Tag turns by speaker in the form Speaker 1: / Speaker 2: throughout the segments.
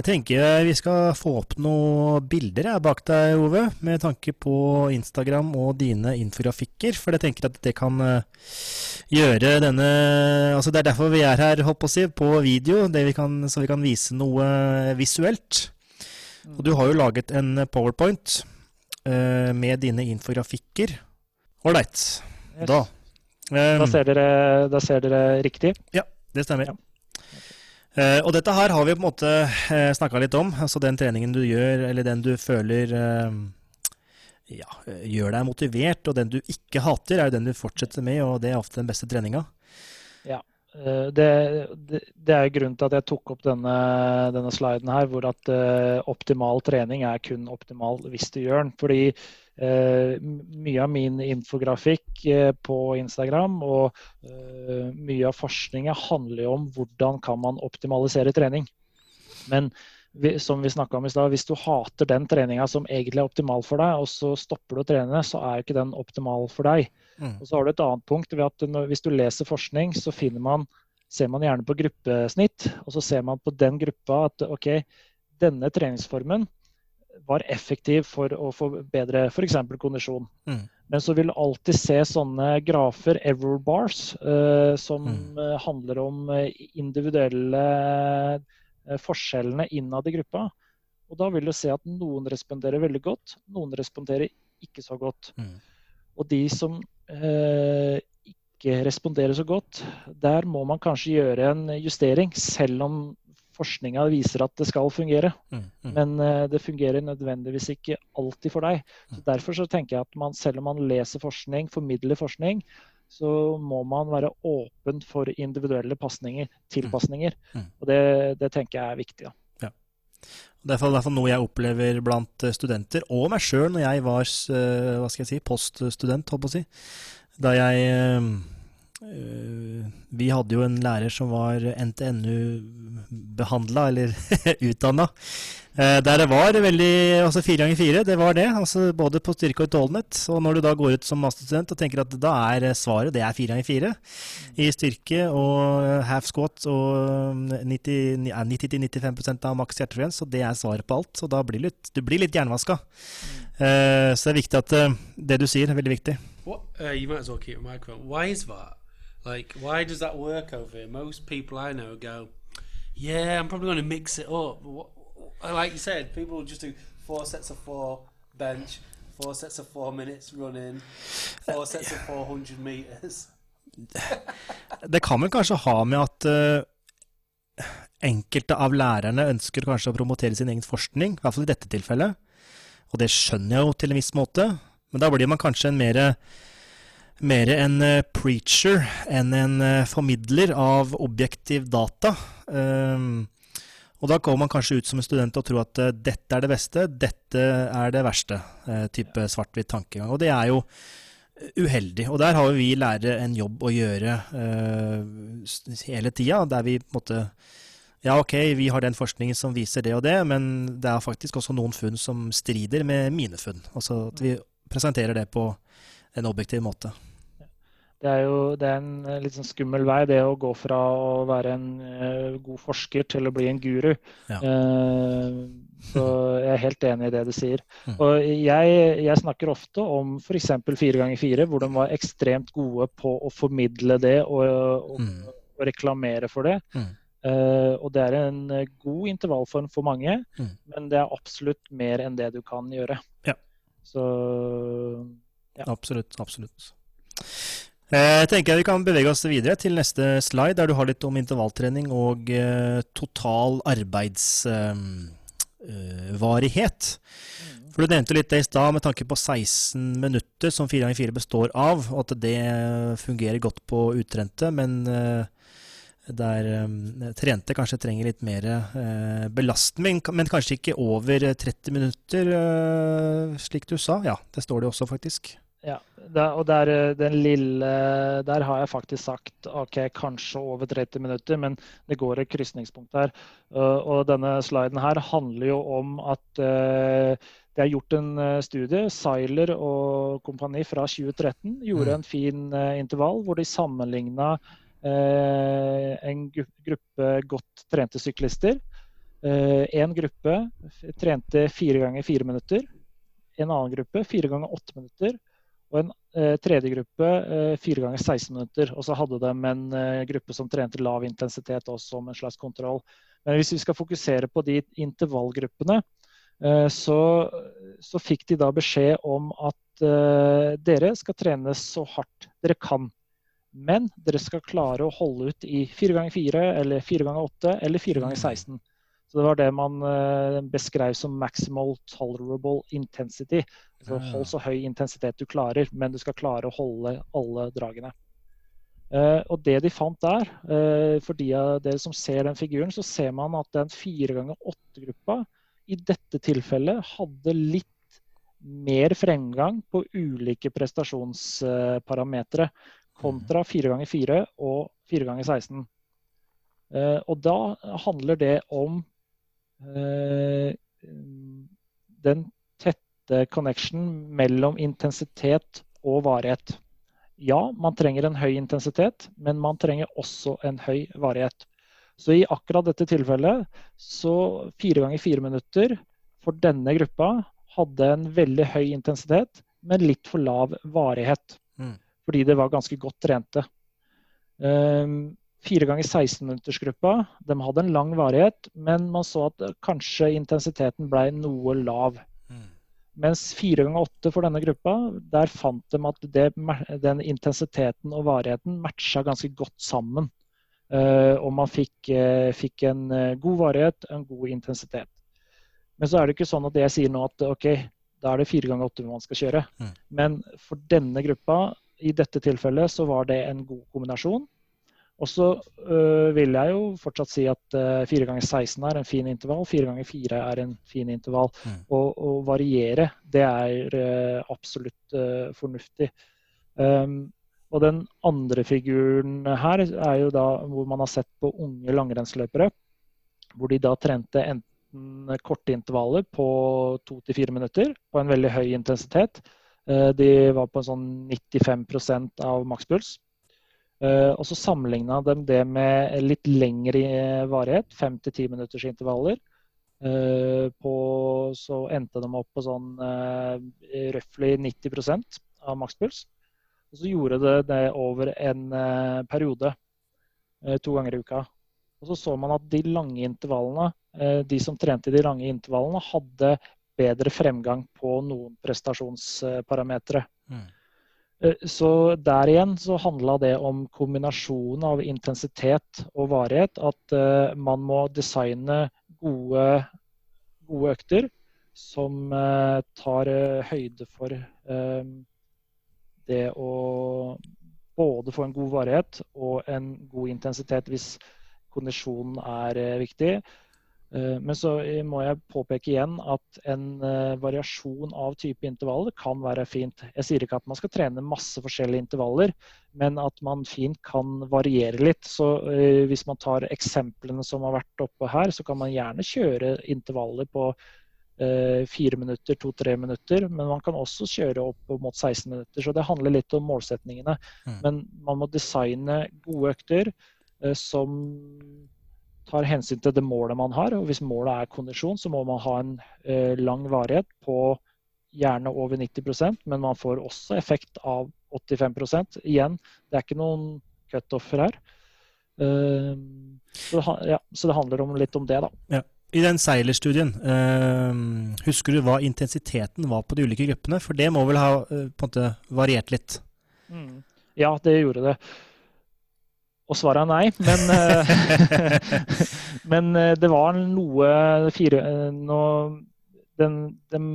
Speaker 1: Jeg tenker vi skal få opp noen bilder jeg, bak deg, Ove, med tanke på Instagram og dine infografikker. For jeg tenker at det kan uh, gjøre denne Altså Det er derfor vi er her, holdt på å si, på video, vi kan, så vi kan vise noe visuelt. Og du har jo laget en powerpoint uh, med dine infografikker. Ålreit. Yes. Da.
Speaker 2: Um, da, ser dere, da ser dere riktig?
Speaker 1: Ja, det stemmer. Ja. Uh, og dette her har vi på en måte uh, eh, snakka litt om. Altså den treningen du gjør, eller den du føler uh, ja, gjør deg motivert, og den du ikke hater, er jo den du fortsetter med, og det er ofte den beste treninga.
Speaker 2: Ja. Det, det, det, er grunnen til at jeg tok opp denne, denne sliden her, hvor at optimal trening er kun optimal hvis du gjør den. Fordi mye av min infografikk eh, på Instagram og eh, mye av forskninga handler jo om hvordan kan man optimalisere trening. Men som vi om i sted, hvis du hater den treninga som egentlig er optimal for deg, og så stopper du å trene, så er ikke den optimal for deg. Mm. Og så har du et annet punkt ved at Hvis du leser forskning, så man, ser man gjerne på gruppesnitt. Og så ser man på den gruppa at OK, denne treningsformen var effektiv for å få bedre f.eks. kondisjon. Mm. Men så vil du alltid se sånne grafer, error bars, uh, som mm. uh, handler om uh, individuelle forskjellene innad i gruppa. Og da vil du se at noen responderer veldig godt, noen responderer ikke så godt. Mm. Og de som ikke responderer så godt, der må man kanskje gjøre en justering, selv om forskninga viser at det skal fungere. Mm, mm. Men uh, det fungerer nødvendigvis ikke alltid for deg. Så mm. Derfor så tenker jeg at man, selv om man leser forskning, formidler forskning, så må man være åpen for individuelle pasninger, tilpasninger. Mm, mm. Og det, det, tenker jeg er viktig. Ja.
Speaker 1: Det er i hvert fall noe jeg opplever blant eh, studenter, og meg sjøl når jeg var eh, hva skal jeg si, poststudent, holdt på å si. Da jeg vi hadde jo en lærer som var NTNU-behandla, eller utdanna. Eh, der det var veldig Altså fire ganger fire, det var det. altså Både på styrke og utholdenhet. Og når du da går ut som masterstudent og tenker at da er svaret det er fire ganger fire i styrke og half squat og 90-95% av maks hjertefrekvens, og det er svaret på alt. Så da blir litt, du blir litt jernvaska. Uh, så det er viktig at uh, det du sier, er veldig viktig.
Speaker 3: What, uh, you might as well keep a microphone. Why is that? Like, why does that work over here? Most people I know go, yeah, I'm probably going to mix it up. Like you said, people just do four sets of four bench, four sets of four minutes running, four sets of 400 meters.
Speaker 1: det kan vel kanskje ha med at uh, enkelte av lærerne ønsker kanskje å promotere sin egen forskning, i hvert fall i dette tilfellet. Og det skjønner jeg jo til en viss måte, men da blir man kanskje en mer mer en uh, preacher enn en uh, formidler av objektiv data. Um, og da kommer man kanskje ut som en student og tror at uh, dette er det beste, dette er det verste. type svart-hvitt tankegang. Og det er jo uheldig. Og der har vi lærere en jobb å gjøre hele tida, der vi på en måte ja, ok, vi har den forskningen som viser det og det, men det er faktisk også noen funn som strider med mine funn. Altså at vi presenterer det på en objektiv måte
Speaker 2: det er jo det er en eh, litt sånn skummel vei, det å gå fra å være en uh, god forsker til å bli en guru. Ja. Uh, så jeg er helt enig i det du sier. Mm. Og jeg, jeg snakker ofte om f.eks. fire ganger fire, hvor de var ekstremt gode på å formidle det og, og, mm. og reklamere for det. Mm. Uh, og det er en god intervallform for mange, men det er absolutt mer enn det du kan gjøre. Ja. Så
Speaker 1: ja. Absolutt. Absolutt. Jeg tenker Vi kan bevege oss videre til neste slide, der du har litt om intervalltrening og uh, total arbeidsvarighet. Uh, uh, For Du nevnte litt det i stad med tanke på 16 minutter, som 4x4 består av, og at det fungerer godt på utrente, men eh, der trente kanskje trenger litt mer belastning, men kanskje ikke over 30 minutter, slik du sa. Ja, det står det også, faktisk.
Speaker 2: Ja, der, og der, eh, den lille Der har jeg faktisk sagt OK, kanskje over 30 minutter, men det går et krysningspunkt her. Uh, og denne sliden her handler jo om at uh, det er gjort en studie. Seiler og kompani fra 2013 gjorde mm. en fin intervall hvor de sammenligna en gruppe godt trente syklister En gruppe trente fire ganger fire minutter. En annen gruppe fire ganger åtte minutter. Og en eh, tredje gruppe eh, fire ganger 16 minutter. Og så hadde de en eh, gruppe som trente lav intensitet også som en slags kontroll. Men hvis vi skal fokusere på de intervallgruppene, eh, så, så, fikk de da beskjed om at dere skal trene så hardt dere kan. Men dere skal klare å holde ut i 4 ganger 4 eller 4 ganger 8 eller 4 ganger 16. Så Det var det man uh, beskrev som maximal tolerable intensity. Så Hold så høy intensitet du klarer, men du skal klare å holde alle dragene. Uh, og det de fant der, uh, for de av dere som ser den figuren, så ser man at den 4 ganger 8-gruppa i dette tilfellet hadde litt mer fremgang på ulike prestasjonsparametere kontra 4 ganger 4 og 4 ganger 16. Uh, og da handler det om den tette connection mellom intensitet og varighet. Ja, man trenger en høy intensitet, men man trenger også en høy varighet. Så i akkurat dette tilfellet, så fire ganger fire minutter for denne gruppa hadde en veldig høy intensitet, men litt for lav varighet. Mm fordi det var ganske godt trente. Um, fire ganger 16-minuttersgruppa de hadde en lang varighet, men man så at kanskje intensiteten ble noe lav. Mm. Mens fire ganger åtte for denne gruppa, der fant de at det, den intensiteten og varigheten matcha ganske godt sammen. Uh, og man fikk, uh, fikk en uh, god varighet en god intensitet. Men så er det ikke sånn at jeg sier nå at ok, da er det fire ganger åtte man skal kjøre. Mm. Men for denne gruppa i dette tilfellet så var det en god kombinasjon. Og så øh, vil jeg jo fortsatt si at fire 4 ganger 16 er en fin intervall, 4 ganger 4 er en fin intervall. Mm. Å variere, det er øh, absolutt øh, fornuftig. Um, og den andre figuren her er jo da hvor man har sett på unge langrennsløpere. Hvor de da trente enten korte intervaller på to til fire minutter på en veldig høy intensitet. Eh, de var på en sånn 95% av makspuls. Eh, og så sammenligna de det med litt lengre varighet, 5-10 minutters intervaller. Eh, på, så endte de opp på sånn røftlig 90% av makspuls. Og så gjorde de det over en periode, to ganger i uka. Og så så man at de lange intervallene, de som trente de lange intervallene, hadde bedre fremgang på noen prestasjonsparametere. Mm. Eh, så der igjen så handla det om kombinasjonen av intensitet og varighet. At uh, man må designe gode, gode økter som uh, tar høyde for det å både få en god varighet og en god intensitet hvis kondisjonen er viktig. Eh, men så må jeg påpeke igjen at en eh, variasjon av type intervaller kan være fint. Jeg sier ikke at man skal trene masse forskjellige intervaller, men at man fint kan variere litt. Så eh, hvis man tar eksemplene som har vært oppe her, så kan man gjerne kjøre intervaller på fire minutter, to-tre minutter. Men man kan også kjøre opp mot 16 minutter. Så det handler litt om målsetningene. Mm. Men man må designe gode økter som tar hensyn til det målet man har. og Hvis målet er kondisjon, så må man ha en eh, lang varighet på gjerne over 90% men man får også effekt av 85% Igjen, det er ikke noen cutoffer her. Uh, så, det, ja, så, det, handler om, litt om det, da.
Speaker 1: Ja. I den seilerstudien, uh, husker du hva intensiteten var på de ulike gruppene? For det må vel ha måte variert litt?
Speaker 2: Mm. Ja, det gjorde det. Og svaret er nei. Men, eh, men eh, det var noe fire eh, nå, den, den,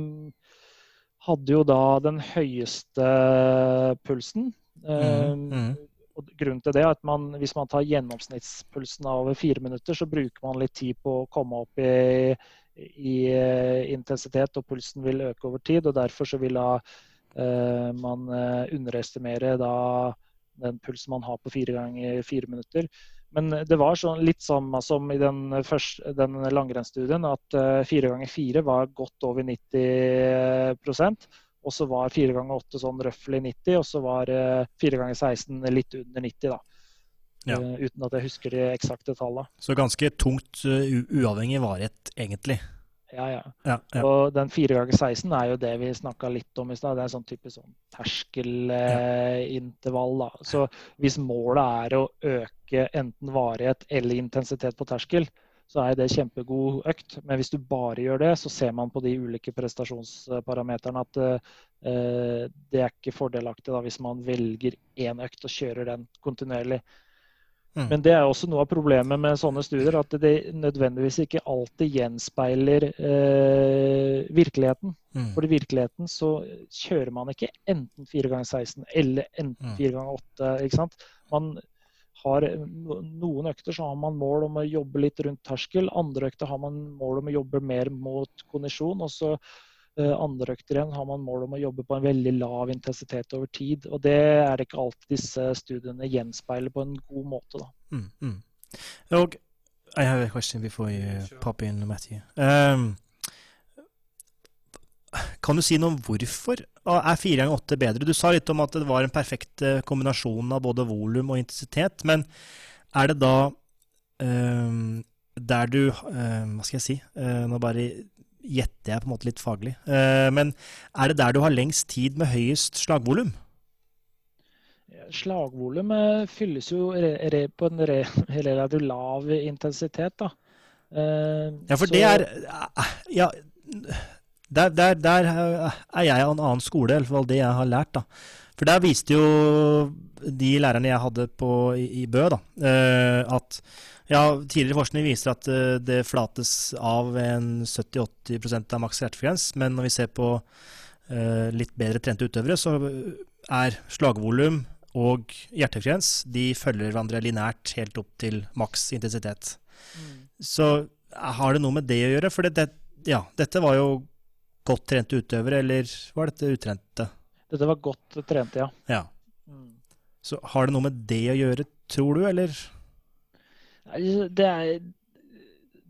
Speaker 2: hadde jo da den høyeste pulsen. Mm, mm. Og grunnen til det er at man, hvis man tar gjennomsnittspulsen av over fire minutter, så bruker man litt tid på å komme opp i, i intensitet, og pulsen vil øke over tid. og Derfor så vil da, uh, man underestimere da den pulsen man har på fire ganger fire minutter. Men det var sånn, litt samme som i den, første, den langrennsstudien, at uh, fire ganger fire var godt over 90% og så var fire ganger åtte sånn røftlig 90, og så var uh, fire ganger 16 litt under 90. da.
Speaker 1: Ja.
Speaker 2: eh, uten at jeg husker de eksakte tallene.
Speaker 1: Så ganske tungt uh, uavhengig varighet, egentlig.
Speaker 2: Ja, ja.
Speaker 1: Ja, ja.
Speaker 2: Og den 4 ganger 16 er jo det vi snakka litt om i stad. Det er sånn type sånn terskelintervall. da. Så hvis målet er å øke enten varighet eller intensitet på terskel, så er det kjempegod økt. Men hvis du bare gjør det, så ser man på de ulike prestasjonsparameterne at eh, det er ikke fordelaktig da, hvis man velger én økt og kjører den kontinuerlig.
Speaker 1: Mm.
Speaker 2: Men det er også noe av problemet med sånne studier, at det nødvendigvis ikke alltid gjenspeiler eh, virkeligheten.
Speaker 1: Mm.
Speaker 2: For i virkeligheten så kjører man ikke enten 4 ganger 16 eller enten
Speaker 1: Mm.
Speaker 2: 4 ganger 8. Ikke sant? Man har noen økter så har man mål om å jobbe litt rundt terskel. Andre økter har man mål om å jobbe mer mot kondisjon. Og så andre økter igjen har man mål om å jobbe på en veldig lav intensitet over tid. Og det er det ikke alltid disse studiene gjenspeiler på en god måte. da.
Speaker 1: Mm, mm. Og I have a question before you
Speaker 3: Sure.
Speaker 1: pop in, Matthew. Um, kan du si noe om hvorfor er 4 ganger 8 bedre? Du sa litt om at det var en perfekt eh, kombinasjon av både volum og intensitet, men er det da um, der du um, Hva skal jeg si? Uh, nå bare gjetter jeg på en måte litt faglig. Uh, men er det der du har lengst tid med høyest slagvolum?
Speaker 2: Slagvolum eh, fylles jo på en re, relativt lav intensitet. da. Eh,
Speaker 1: Ja, for det er eh, Ja, der, der, der er jeg av en annen skole, i hvert fall det jeg har lært. da. For der viste jo de lærerne jeg hadde på, i, i Bø, da, eh, at ja, tidligere forskning viser at eh, det flates av en 70-80% av maks hjertefrekvens, men når vi ser på eh, litt bedre trente utøvere, så er slagvolum og hjertefrekvens de følger hverandre linært helt opp til maks intensitet.
Speaker 2: Mm.
Speaker 1: Så har det noe med det å gjøre? For det, det, ja, dette var jo godt trente utøvere, eller var dette utrente?
Speaker 2: Dette var godt trente, ja.
Speaker 1: Ja.
Speaker 2: Mm.
Speaker 1: Så har det noe med det å gjøre, tror du, eller?
Speaker 2: Det er,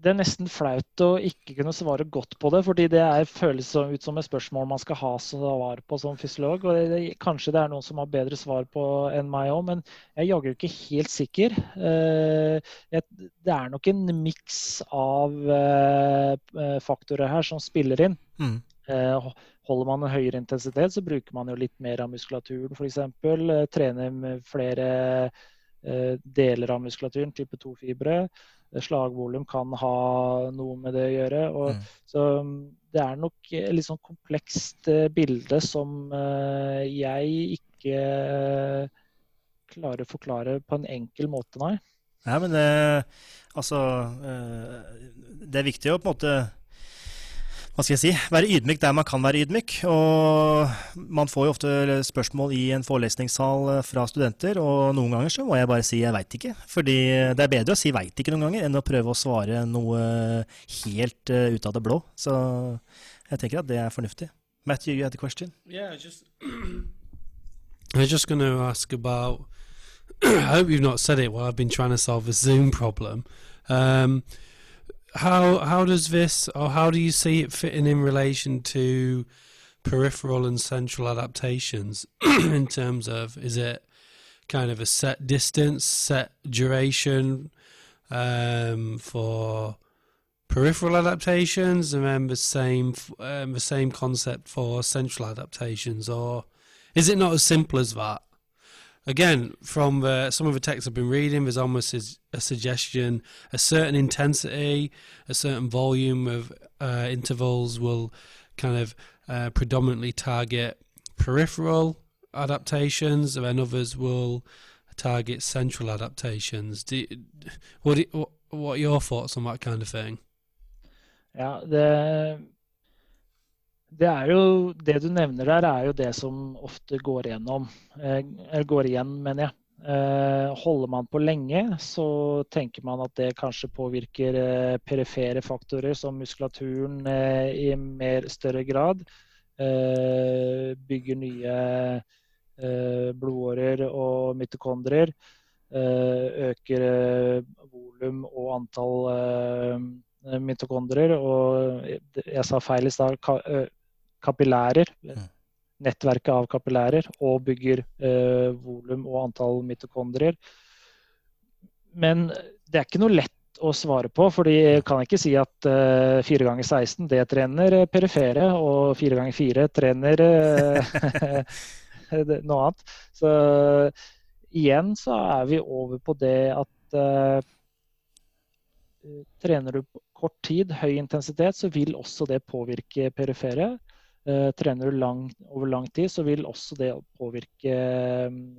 Speaker 2: det er nesten flaut å ikke kunne svare godt på det, fordi det er, føles ut som et spørsmål man skal ha svar på som fysiolog. og det, Kanskje det er noen som har bedre svar på enn meg òg, men jeg er jaggu ikke helt sikker. Eh, det er nok en miks av eh, faktorer her som spiller inn.
Speaker 1: Mm.
Speaker 2: Eh, Holder man en høyere intensitet, så bruker man jo litt mer av muskulaturen f.eks. Eh, trener med flere eh, deler av muskulaturen, type 2-fibre. Eh, Slagvolum kan ha noe med det å gjøre. Og,
Speaker 1: Mm.
Speaker 2: Så mm, det er nok et litt sånn komplekst eh, bilde som eh, jeg ikke eh, klarer å forklare på en enkel måte, nei.
Speaker 1: Nei, men det, altså eh, Det er viktig å på en måte hva skal jeg si, være ydmyk der man kan være ydmyk. Og man får jo ofte spørsmål i en forelesningssal eh, fra studenter, og noen ganger så må jeg bare si jeg veit ikke. Fordi det er bedre å si veit ikke noen ganger, enn å prøve å svare noe helt eh, ut av det blå. Så jeg tenker at det er fornuftig. Matthew, you had a question?
Speaker 3: Yeah, I just I was just going to ask about. I hope you've not said it while I've been trying to solve a Zoom problem. Um, how how does this, or how do you see it fitting in relation to peripheral and central adaptations? in terms of, is it kind of a set distance, set duration um, for peripheral adaptations, and then the same um, the same concept for central adaptations, or is it not as simple as that? Again, from the, some of the texts I've been reading, there's almost a, suggestion a certain intensity, a certain volume of uh, intervals will kind of uh, predominantly target peripheral adaptations, and then others will target central adaptations. Do, what, do- what are your thoughts on that kind of thing?
Speaker 2: Ja, det, det er jo Det du nevner der, er jo det som ofte går igjennom. eh, Eller går igjen, mener jeg. Eh, Holder man på lenge, så tenker man at det kanskje påvirker eh, perifere faktorer som muskulaturen i mer større grad. Bygger nye blodårer og mitokondrier. Øker volum og antall mitokondrier. Og jeg sa feil i stad. Kapillærer.
Speaker 1: Mm.
Speaker 2: Nettverket av kapillærer. Og bygger eh, volum og antall mitokondrier. men det er ikke noe lett å svare på. fordi jeg kan ikke si at uh, 4 ganger 16 det trener perifere, og 4 ganger 4 trener uh, noe annet. Så igjen så er vi over på det at uh, trener du på kort tid, høy intensitet, så vil også det påvirke perifere. Uh, trener du lang, over lang tid, så vil også det påvirke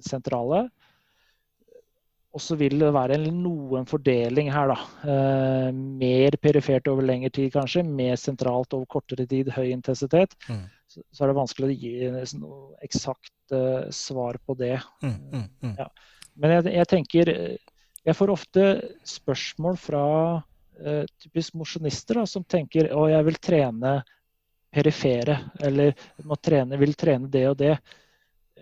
Speaker 2: sentralet. Og så vil det være noen fordeling her, da. Eh, mer perifert over lengre tid, kanskje. Mer sentralt over kortere tid, høy intensitet. Mm. Så, så, er det vanskelig å gi noe eksakt uh, svar på det. Mm, mm, mm, ja. Men jeg, jeg, tenker Jeg får ofte spørsmål fra uh, typisk mosjonister som tenker å, jeg vil trene perifere, eller trene, vil trene det og det.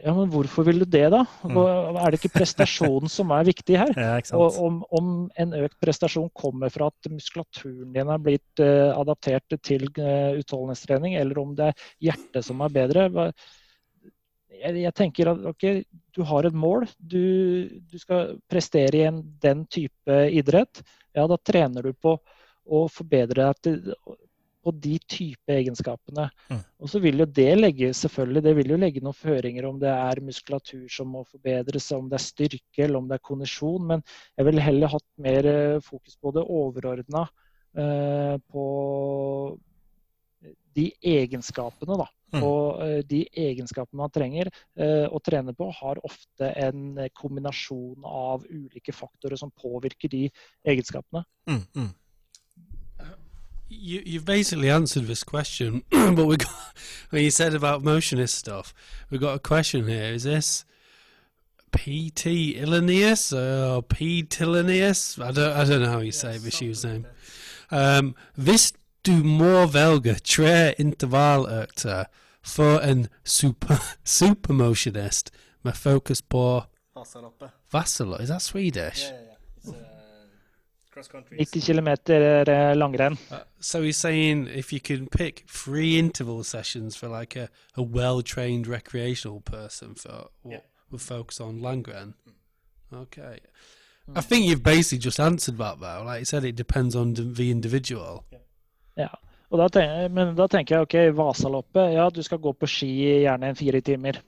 Speaker 2: Ja, men hvorfor vil du det, da? Mm. Er det ikke prestasjonen som er viktig her?
Speaker 1: Ja,
Speaker 2: og om, om, en økt prestasjon kommer fra at muskulaturen din er blitt uh, adaptert til uh, utholdenhetstrening, eller om det er hjertet som er bedre jeg, jeg tenker at ok, du har et mål. Du, du skal prestere i en, den type idrett. Ja, da trener du på å forbedre deg til på de type egenskapene. Mm. Og så vil jo det legge selvfølgelig, det vil jo legge noen føringer om det er muskulatur som må forbedres, om det er styrke eller om det er kondisjon. Men jeg ville heller hatt mer eh, fokus på det overordna. Eh, på de egenskapene, da. Mm. Og eh, de egenskapene man trenger eh, å trene på, har ofte en kombinasjon av ulike faktorer som påvirker de egenskapene. Mm, mm.
Speaker 3: You, you've basically answered this question, but we got when you said about motionist stuff, we've got a question here. Is this P.T. Illinius or P. Tillinius? I don't, I don't know how you say Vishu's name. Um, this du more velge tre intervalløkter for en super, supermotionist med fokus på Vasaloppe. Is that Swedish?
Speaker 2: Yeah, yeah, yeah. 90 km eh. Uh,
Speaker 3: so he's saying if you can pick three interval sessions for like a, a well trained recreational person for what yeah. would focus on Langren. Hmm. Okay. Mm. I think you've basically just answered that though. Like you said, it depends on the individual.
Speaker 2: Yeah. Ja. Og da tenker, men da tenker jeg ok, Vasaloppet, ja du skal gå på ski i gjerne en fire timer.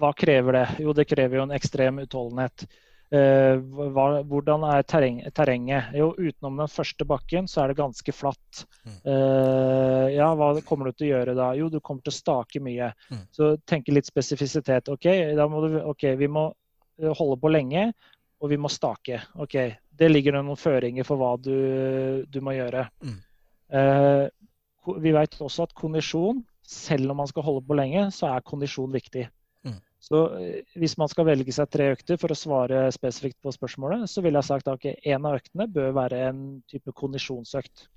Speaker 2: Hva krever det? Jo, det krever jo en ekstrem utholdenhet. Eh, hva, hvordan er terreng, terrenget? Jo, utenom den første bakken så er det ganske flatt. Mm. Uh, ja, hva kommer du til å gjøre da? Jo, du kommer til å stake mye. Mm. Så tenke litt spesifisitet. OK, du, okay vi må eh, holde på lenge, og vi må stake. OK, det ligger noen føringer for hva du, du må gjøre. Mm. Uh, vi vet også at kondisjon, selv om man skal holde på lenge, så er kondisjon viktig. Så eh, hvis man skal velge seg tre økter for å svare spesifikt på spørsmålet, så ville jeg sagt at okay, en av øktene bør være en type kondisjonsøkt.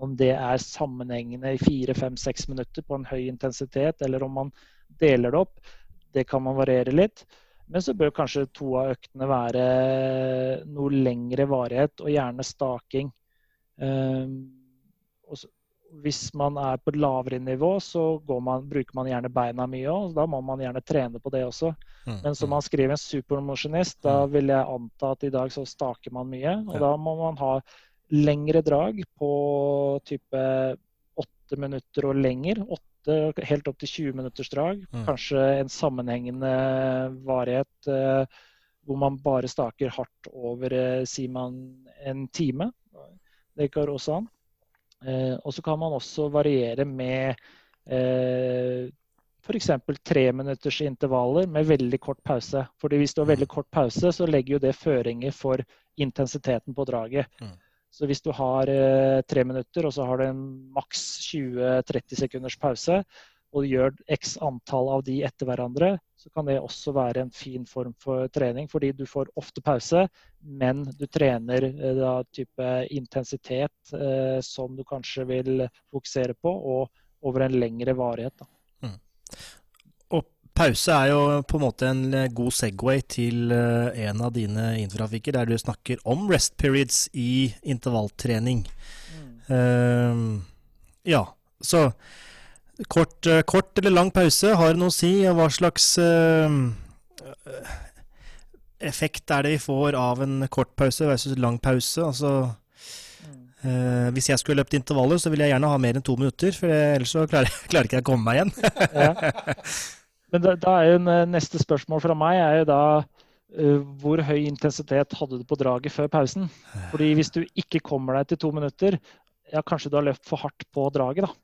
Speaker 2: Om det er sammenhengende i fire, fem, seks minutter på en høy intensitet, eller om man deler det opp, det kan man variere litt. Men så bør kanskje to av øktene være noe lengre varighet, og gjerne staking. Um, hvis man er på et lavere nivå, så man, bruker man gjerne beina mye òg. Da må man gjerne trene på det også. Mm, Men som mm. man skriver en supermosjonist, da mm. vil jeg anta at i dag så staker man mye. Og ja. da må man ha lengre drag på type åtte minutter og lenger. 8, helt opp til 20 minutters drag. Mm. Kanskje en sammenhengende varighet eh, hvor man bare staker hardt over, eh, sier man, en time. Det går også an. Eh, og så kan man også variere med eh, f.eks. treminutters intervaller med veldig kort pause. Fordi hvis du har veldig kort pause, så legger jo det føringer for intensiteten på draget. Mm. Så hvis du har eh, tre minutter, og så har du en maks 20-30 sekunders pause, og gjør x antall av de etter hverandre, så kan det også være en fin form for trening. Fordi du får ofte pause, men du trener eh, da type intensitet eh, som du kanskje vil fokusere på, og over en lengre varighet. Mm.
Speaker 1: Og pause er jo på en måte en eh, god Segway til eh, en av dine infrafikker, der du snakker om rest periods i intervalltrening. Mm. Uh, ja, så Kort, eh, kort, eller lang pause, har det noe å si? Hva slags uh, effekt er det vi får av en kort pause versus lang pause? Altså, uh, hvis jeg skulle løpt intervaller, så ville jeg gjerne ha mer enn to minutter, for ellers så klarer, klarer ikke jeg å komme meg igjen.
Speaker 2: Ja. Men da, da er jo neste spørsmål fra meg er jo da uh, hvor høy intensitet hadde du på draget før pausen? Fordi hvis du ikke kommer deg til to minutter, ja, kanskje du har løpt for hardt på draget, da.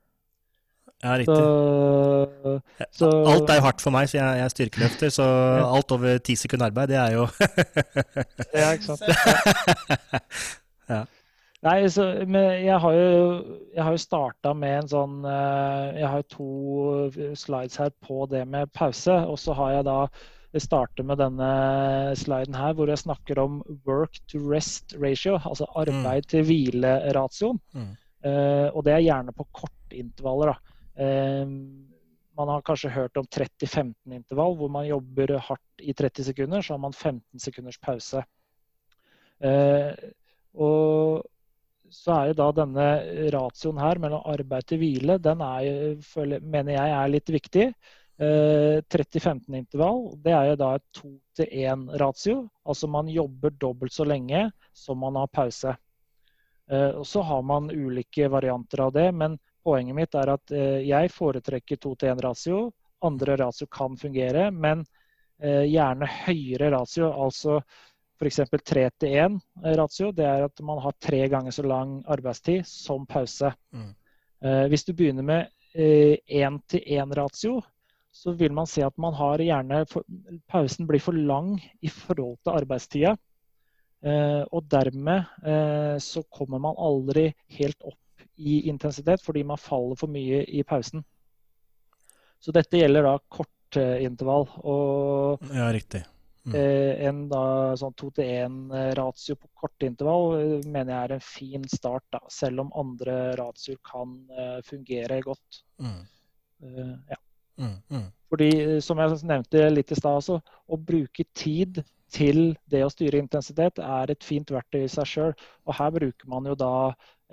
Speaker 1: Ja, riktig.
Speaker 2: Så, så
Speaker 1: Alt er jo hardt for meg, så jeg, jeg er styrkeløfter, så alt over ti sekunder arbeid, det er jo
Speaker 2: Ja, ikke sant.
Speaker 1: Ja.
Speaker 2: Nei, så, men jeg har jo, jeg har jo starta med en sånn eh, Jeg har jo to slides her på det med pause. Og så har jeg da jeg starter med denne sliden her hvor jeg snakker om work to rest ratio. Altså arbeid til hvile-ratioen.
Speaker 1: Mm.
Speaker 2: Uh, og det er gjerne på kortintervaller. da. Eh, man har kanskje hørt om 30-15-intervall, hvor man jobber hardt i 30 sekunder, så har man 15 sekunders pause. Eh, og så er jo da denne ratioen her mellom arbeid til hvile, den er, mener jeg er litt viktig. Eh, 30-15-intervall, det er jo da et 2-til-1-ratio. Altså man jobber dobbelt så lenge som man har pause. Eh, og så har man ulike varianter av det, men poenget mitt er at eh, jeg foretrekker 2-til-1-ratio. Andre ratio kan fungere, men eh, gjerne høyere ratio. Altså f.eks. 3-til-1-ratio. Det er at man har tre ganger så lang arbeidstid som pause.
Speaker 1: Mm.
Speaker 2: Eh, hvis du begynner med 1-til-1-ratio, så vil man se at man har gjerne Pausen blir for lang i forhold til arbeidstida. Eh, og dermed eh, så kommer man aldri helt opp i intensitet fordi man faller for mye i pausen. Så dette gjelder da kortintervall. Og
Speaker 1: Ja, riktig. Mm.
Speaker 2: eh, en da sånn 2-til-1-ratio på kortintervall intervall mener jeg er en fin start, da, selv om andre ratioer kan eh, fungere godt.
Speaker 1: Mm.
Speaker 2: Uh, ja.
Speaker 1: Mm. Mm.
Speaker 2: Fordi, eh, som jeg nevnte litt i stad også, å bruke tid til det å styre intensitet er et fint verktøy i seg sjøl. Og her bruker man jo da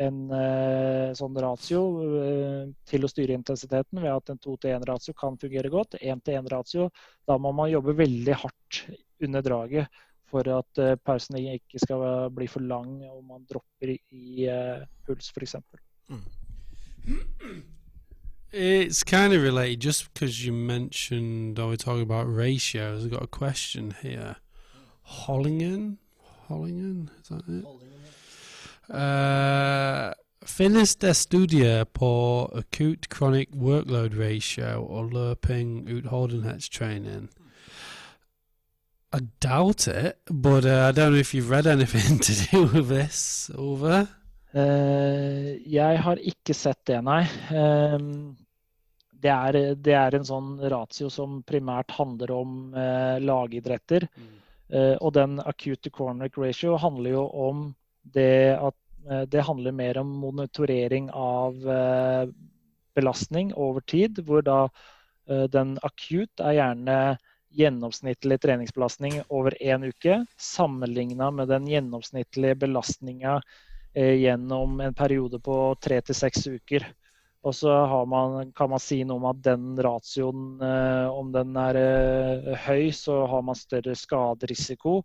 Speaker 2: en eh, sånn ratio eh, til å styre intensiteten ved at en 2-til-1-ratio kan fungere godt. 1-til-1-ratio, da må man jobbe veldig hardt under draget for at eh, pausen ikke skal bli for lang og man dropper i, eh, puls f.eks.
Speaker 3: It's kind of related, just because you mentioned, or we talking about ratios. I've got a question here. Hollingen? Hollingen? Is that it? Uh, finnes det studier på acute chronic workload ratio og løping utholdenhetstrening? I doubt it, but uh, I don't know if you've read anything to do with this, Over.
Speaker 2: Eh, jeg har ikke sett det, nei. Ehm, det, er, det er en sånn ratio som primært handler om eh, lagidretter. Eh, og den acute corneric ratio handler jo om det at eh, det handler mer om monitorering av eh, belastning over tid, hvor da eh, den akutt er gjerne gjennomsnittlig treningsbelastning over én uke, sammenligna med den gjennomsnittlige belastninga gjennom en periode på tre til seks uker. Og så man, kan man si noe om at den ratioen, om den er høy, så har man større skaderisiko.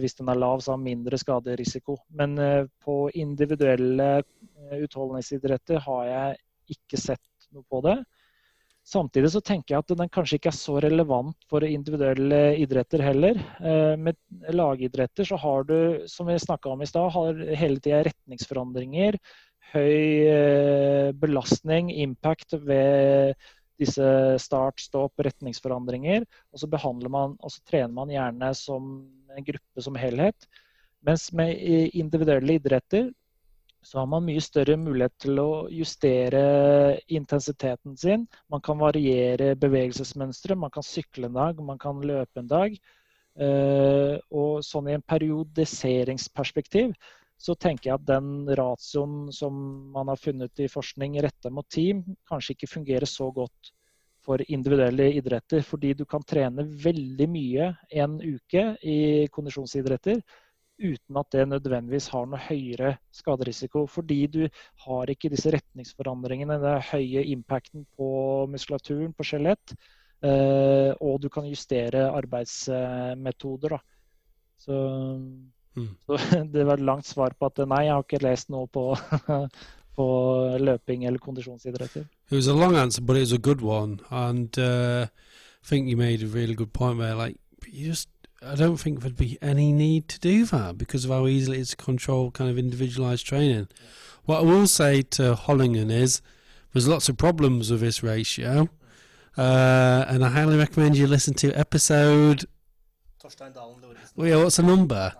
Speaker 2: Hvis den er lav, så har man mindre skaderisiko. Men eh, på individuelle eh, utholdenhetsidretter har jeg ikke sett noe på det. Samtidig så tenker jeg at den kanskje ikke er så relevant for individuelle idretter heller. Eh, Med lagidretter så har du, som vi snakka om i stad, har hele tida retningsforandringer. Høy belastning, impact ved disse start, stopp, retningsforandringer. Og så behandler man, og så trener man gjerne som gruppe som helhet. Mens med individuelle idretter så har man mye større mulighet til å justere intensiteten sin. Man kan variere bevegelsesmønstre. Man kan sykle en dag, man kan løpe en dag. Eh, og sånn i en periodiseringsperspektiv så tenker jeg at den ratioen som man har funnet i forskning retta mot team, kanskje ikke fungerer så godt for individuelle idretter. Fordi du kan trene veldig mye en uke i kondisjonsidretter uten at det nødvendigvis har noe høyere skaderisiko. Fordi du har ikke disse retningsforandringene, den høye impacten på muskulaturen, på skjelett. eh, Og du kan justere arbeidsmetoder. da. Så,
Speaker 3: Mm.
Speaker 2: så det var et langt svar på at nei, jeg har ikke lest noe på, på løping eller kondisjonsidretter.
Speaker 3: It was a long answer, but it was a good one, and uh, I think you made a really good point there. Like, you just, I don't think there'd be any need to do that because of how easily it's to control kind of individualized training. What I will say to Hollingen is, there's lots of problems with this ratio, uh, and I highly recommend you listen to episode. Well, yeah, what's the number?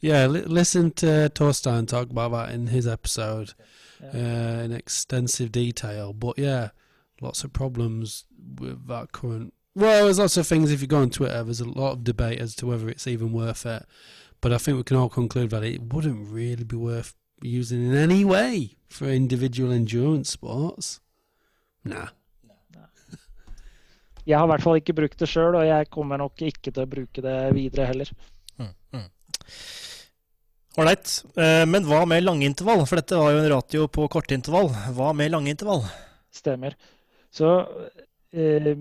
Speaker 3: Yeah, li- listen to Torstein talk about that in his episode uh, in extensive detail. But yeah, lots of problems with that current. Well, there's lots of things. If you go on Twitter, there's a lot of debate as to whether it's even worth it. But I think we can all conclude that it wouldn't really be worth using in any way for individual endurance sports. Nah.
Speaker 2: Jeg har i hvert fall ikke brukt det sjøl, og jeg kommer nok ikke til å bruke det videre heller.
Speaker 1: Ålreit. Eh, Men hva med langintervall? For dette var jo en ratio på kortintervall. Hva med langintervall?
Speaker 2: Stemmer. Så eh,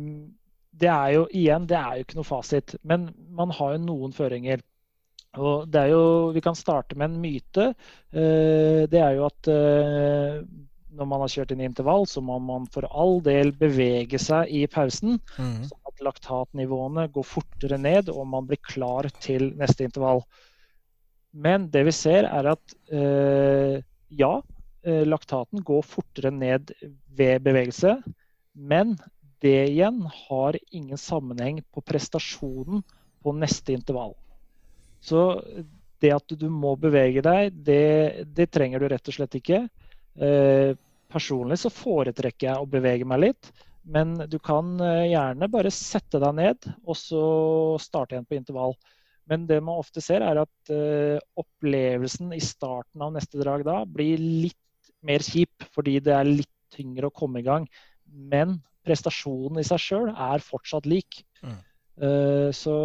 Speaker 2: det er jo igjen, det er jo ikke noe fasit. Men man har jo noen føringer. Og det er jo, Vi kan starte med en myte. Eh, det er jo at når man har kjørt inn i intervall, så må man for all del bevege seg i pausen. Sånn at laktatnivåene går fortere ned, og man blir klar til neste intervall. Men det vi ser, er at eh, ja, eh, laktaten går fortere ned ved bevegelse. Men det igjen har ingen sammenheng på prestasjonen på neste intervall. Så det at du må bevege deg, det, det trenger du rett og slett ikke. Eh, personlig så foretrekker jeg å bevege meg litt. Men du kan eh, gjerne bare sette deg ned og så starte igjen på intervall. Men det man ofte ser, er at uh, opplevelsen i starten av neste drag da blir litt mer kjip, fordi det er litt tyngre å komme i gang. Men prestasjonen i seg sjøl er fortsatt lik.
Speaker 1: Mm.
Speaker 2: Uh, så,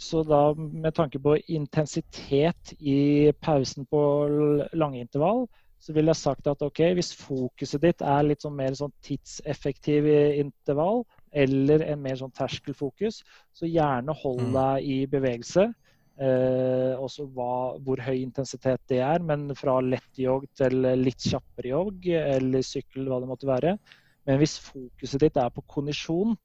Speaker 2: så da med tanke på intensitet i pausen på langintervall, så ville jeg sagt at ok, hvis fokuset ditt er litt sånn mer sånn tidseffektiv intervall, eller en mer sånn terskelfokus, så gjerne hold
Speaker 1: Mm.
Speaker 2: deg i bevegelse. Eh, også hva, hvor høy intensitet det er, men fra lett jogg til litt kjappere jogg eller sykkel, hva det måtte være. Men hvis fokuset ditt er på kondisjon,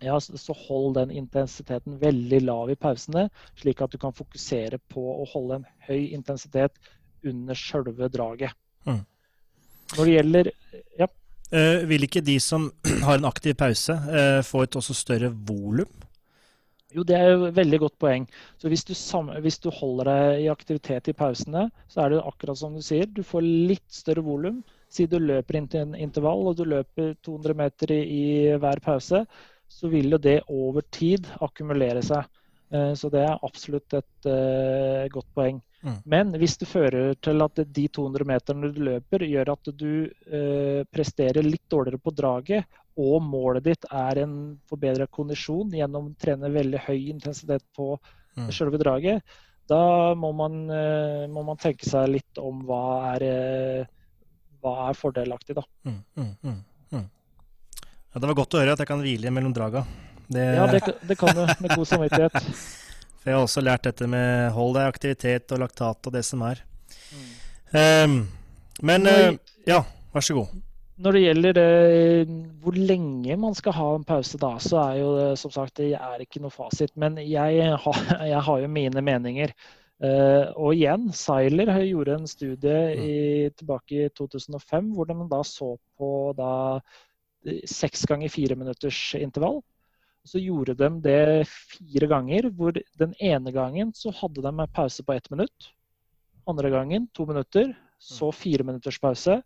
Speaker 2: ja, så så hold den intensiteten veldig lav i pausene, slik at du kan fokusere på å holde en høy intensitet under sjølve draget.
Speaker 1: Mm.
Speaker 2: Når det gjelder ja,
Speaker 1: Eh, vil ikke de som har en aktiv pause, uh, få et også større volum?
Speaker 2: Jo, det er jo et veldig godt poeng. Så hvis du, sam hvis du holder deg i aktivitet i pausene, så er det akkurat som du sier, du får litt større volum. Si du løper inn til en intervall, og du løper 200 meter i, i hver pause, så vil jo det over tid akkumulere seg. Uh, Så det er absolutt et godt poeng.
Speaker 1: Mm.
Speaker 2: Men hvis det fører til at de 200 meterne du løper, gjør at du eh, presterer litt dårligere på draget, og målet ditt er en forbedra kondisjon gjennom å trene veldig høy intensitet på
Speaker 1: Mm.
Speaker 2: selve draget, da må man, eh, må man tenke seg litt om hva er, eh, hva er fordelaktig, da.
Speaker 1: Mm, mm, mm. Ja, det var godt å høre at jeg kan hvile mellom draga. Det,
Speaker 2: Ja, det, det kan du med god samvittighet.
Speaker 1: For jeg har også lært dette med hold deg aktivitet og laktat og det som er. Ehm, men uh, ja, vær så god.
Speaker 2: Når det gjelder det, hvor lenge man skal ha en pause, da, så er jo som sagt det er ikke noe fasit. Men jeg har, jeg har jo mine meninger. Uh, og igjen, Seiler gjorde en studie i, tilbake i 2005 hvor de da så på da eh, seks ganger fire minutters intervall. Så gjorde de det fire ganger, hvor den ene gangen så hadde de en pause på ett minutt. Andre gangen to minutter, så fire minutters pause.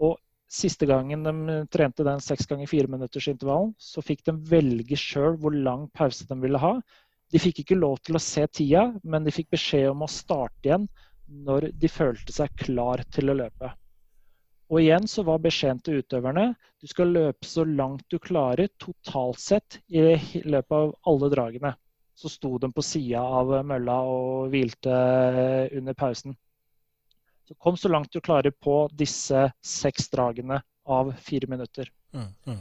Speaker 2: Og siste gangen de trente den seks ganger fire minutters intervallen, så fikk de velge sjøl hvor lang pause de ville ha. De fikk ikke lov til å se tida, men de fikk beskjed om å starte igjen når de følte seg klar til å løpe. Og igjen så var beskjeden til utøverne du skal løpe så langt du klarer totalt sett i løpet av alle dragene. Så sto de på sida av mølla og hvilte under pausen. Så kom så langt du klarer på disse seks dragene av fire minutter.
Speaker 1: Mm, mm.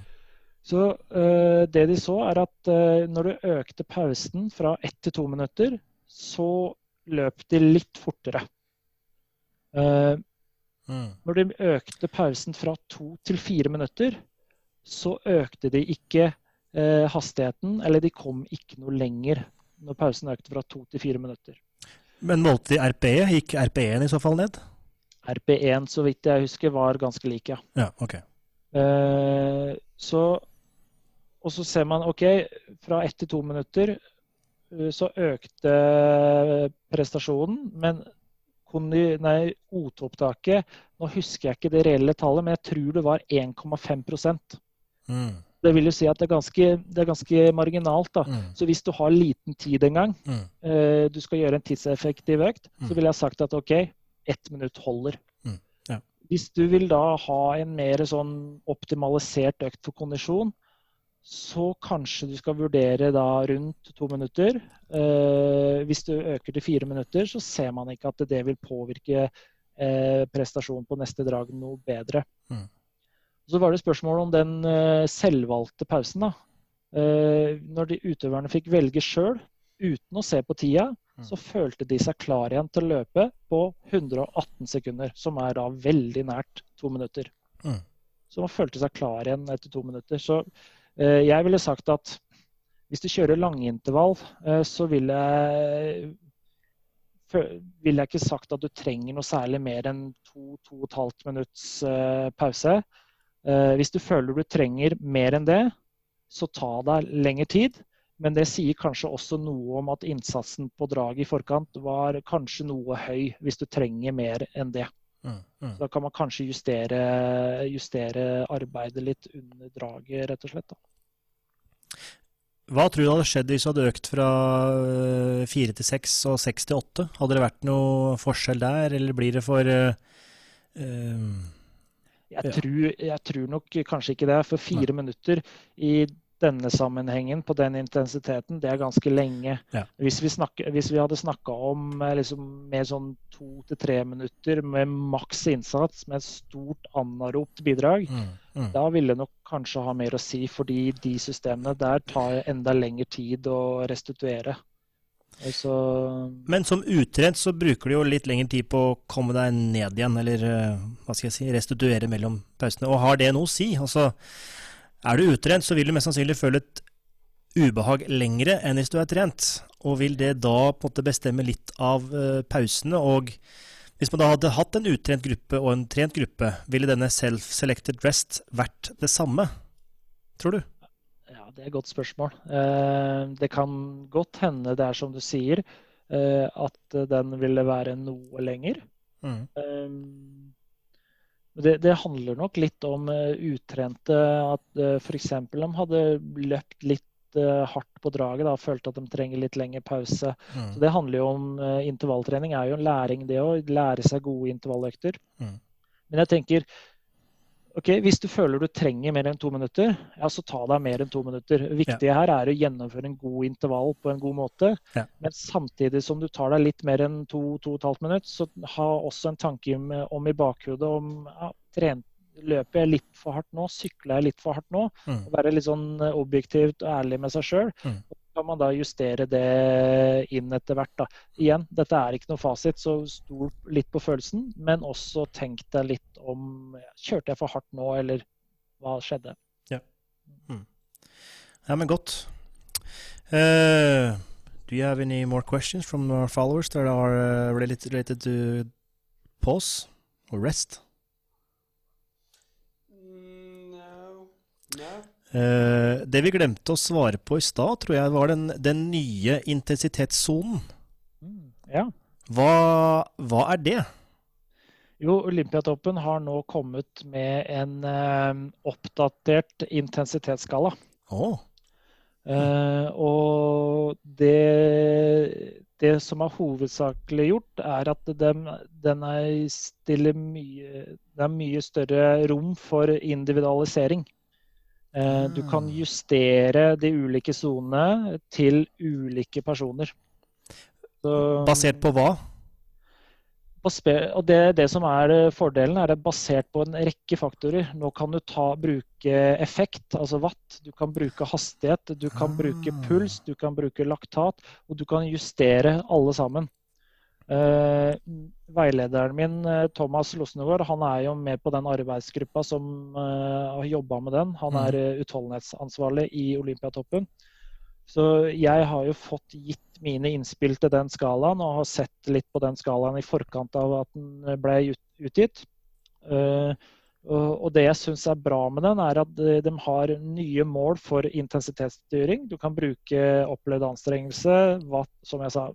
Speaker 2: Så uh, det de så, er at uh, når du økte pausen fra ett til to minutter, så løp de litt fortere. Eh,
Speaker 1: Mm.
Speaker 2: når de økte pausen fra to til fire minutter, så økte de ikke eh, hastigheten, eller de kom ikke noe lenger når pausen økte fra to til fire minutter.
Speaker 1: Men målte de RPE? Gikk RPE-en i så fall ned?
Speaker 2: RP1, så vidt jeg husker, var ganske lik, ja.
Speaker 1: Ja, ok.
Speaker 2: Eh, så, og så ser man OK, fra ett til to minutter eh, så økte prestasjonen, men O2-opptaket Nå husker jeg ikke det reelle tallet, men jeg tror det var 1,5
Speaker 1: Mm.
Speaker 2: Det vil jo si at det er ganske, det er ganske marginalt. da.
Speaker 1: Mm.
Speaker 2: Så hvis du har liten tid en gang,
Speaker 1: Mm.
Speaker 2: eh, du skal gjøre en tidseffektiv økt,
Speaker 1: Mm.
Speaker 2: så ville jeg sagt at OK, ett minutt holder.
Speaker 1: Mm, ja.
Speaker 2: Hvis du vil da ha en mer sånn optimalisert økt for kondisjon, så kanskje du skal vurdere da rundt to minutter. Eh, hvis du øker til fire minutter, så ser man ikke at det vil påvirke eh, prestasjonen på neste drag noe bedre.
Speaker 1: Mm.
Speaker 2: Så var det spørsmål om den eh, selvvalgte pausen. da. Eh, når de utøverne fikk velge sjøl, uten å se på tida,
Speaker 1: Mm.
Speaker 2: så følte de seg klar igjen til å løpe på 118 sekunder, som er da veldig nært to minutter.
Speaker 1: Mm.
Speaker 2: Så man følte seg klar igjen etter to minutter. Så jeg ville sagt at hvis du kjører langintervall, eh, så ville jeg ville jeg ikke sagt at du trenger noe særlig mer enn to-to og et halvt minutts eh, pause. Eh, hvis du føler du trenger mer enn det, så ta deg lengre tid. Men det sier kanskje også noe om at innsatsen på draget i forkant var kanskje noe høy, hvis du trenger mer enn det.
Speaker 1: Mm. Mm.
Speaker 2: Så da kan man kanskje justere, justere arbeidet litt under draget, rett og slett. Da.
Speaker 1: Hva tror du hadde skjedd hvis du hadde økt fra øh, fire til seks og seks til åtte? Hadde det vært noe forskjell der, eller blir det for øh,
Speaker 2: Jeg, tror, jeg tror nok kanskje ikke det. For fire minutter i denne sammenhengen på den intensiteten, det er ganske lenge.
Speaker 1: Ja.
Speaker 2: Hvis, vi snakker, hvis vi hadde snakka om eh, liksom, mer sånn to til tre minutter med maks innsats, med et stort anaropt bidrag,
Speaker 1: mm, mm.
Speaker 2: da ville nok kanskje ha mer å si, fordi de systemene der tar enda lengre tid å restituere. Så,
Speaker 1: Men som utrent så bruker du jo litt lengre tid på å komme deg ned igjen, eller øh, hva skal jeg si, restituere mellom pausene. Og har det noe å si? Altså, er du utrent, så vil du mest sannsynlig føle et ubehag lengre enn hvis du er trent. Og vil det da på en måte bestemme litt av øh, pausene? Og hvis man da hadde hatt en utrent gruppe og en trent gruppe, ville denne self-selected rest vært det samme? Tror du?
Speaker 2: Ja, det er et godt spørsmål. Eh, Det kan godt hende det er som du sier, eh, at den ville være noe lenger.
Speaker 1: Mm.
Speaker 2: Eh, Det, det handler nok litt om uh, utrente. At uh, f.eks. de hadde løpt litt uh, hardt på draget da, følte at de trenger litt lengre pause.
Speaker 1: Mm.
Speaker 2: Så Det handler jo om uh, intervalltrening. er jo en læring, det òg. Lære seg gode intervalløkter.
Speaker 1: Mm.
Speaker 2: Men jeg tenker ok, hvis du føler du trenger mer enn to minutter, ja, så ta deg mer enn to minutter. Det viktige her er å gjennomføre en god intervall på en god måte.
Speaker 1: Ja.
Speaker 2: Men samtidig som du tar deg litt mer enn to, to og et halvt minutt, så ha også en tanke om, i bakhodet om ja, trent, løper jeg litt for hardt nå, sykler jeg litt for hardt nå?
Speaker 1: Mm.
Speaker 2: Være litt sånn objektivt og ærlig med seg sjøl.
Speaker 1: Mm.
Speaker 2: Kan man da justere det inn etter hvert. Da. Igjen, dette er ikke noe fasit, så stol litt på følelsen. Men også tenk deg litt om Kjørte jeg for hardt nå, eller hva skjedde?
Speaker 1: Ja, Ja, men godt. Uh, do you have any more questions from our followers that are uh, related, related to pause or rest?
Speaker 3: Mm, no. No.
Speaker 1: Eh, det vi glemte å svare på i stad, tror jeg var den, den nye intensitetssonen.
Speaker 2: Ja.
Speaker 1: Hva, hva er det?
Speaker 2: Jo, Olympiatoppen har nå kommet med en eh, oppdatert intensitetsskala.
Speaker 1: Oh.
Speaker 2: Eh, og det, det som er hovedsakelig gjort, er at den, den er mye Det er mye større rom for individualisering. Eh, du kan
Speaker 1: Ah.
Speaker 2: justere de ulike sonene til ulike personer. Så,
Speaker 1: basert på hva?
Speaker 2: Og det, det som er eh, fordelen, er det basert på en rekke faktorer. Nå kan du ta, bruke effekt, altså watt, du kan bruke hastighet, du kan bruke
Speaker 1: Ah.
Speaker 2: puls, du kan bruke laktat, og du kan justere alle sammen. Eh, veilederen min, eh, Thomas Losnegård, han er jo med på den arbeidsgruppa som uh, har jobba med den. Han er uh, utholdenhetsansvarlig i Olympiatoppen. Så jeg har jo fått gitt mine innspill til den skalaen, og har sett litt på den skalaen i forkant av at den ble ut- utgitt. Uh, og det jeg syns er bra med den, er at de de har nye mål for intensitetsstyring. Du kan bruke opplevd anstrengelse, watt, som jeg sa,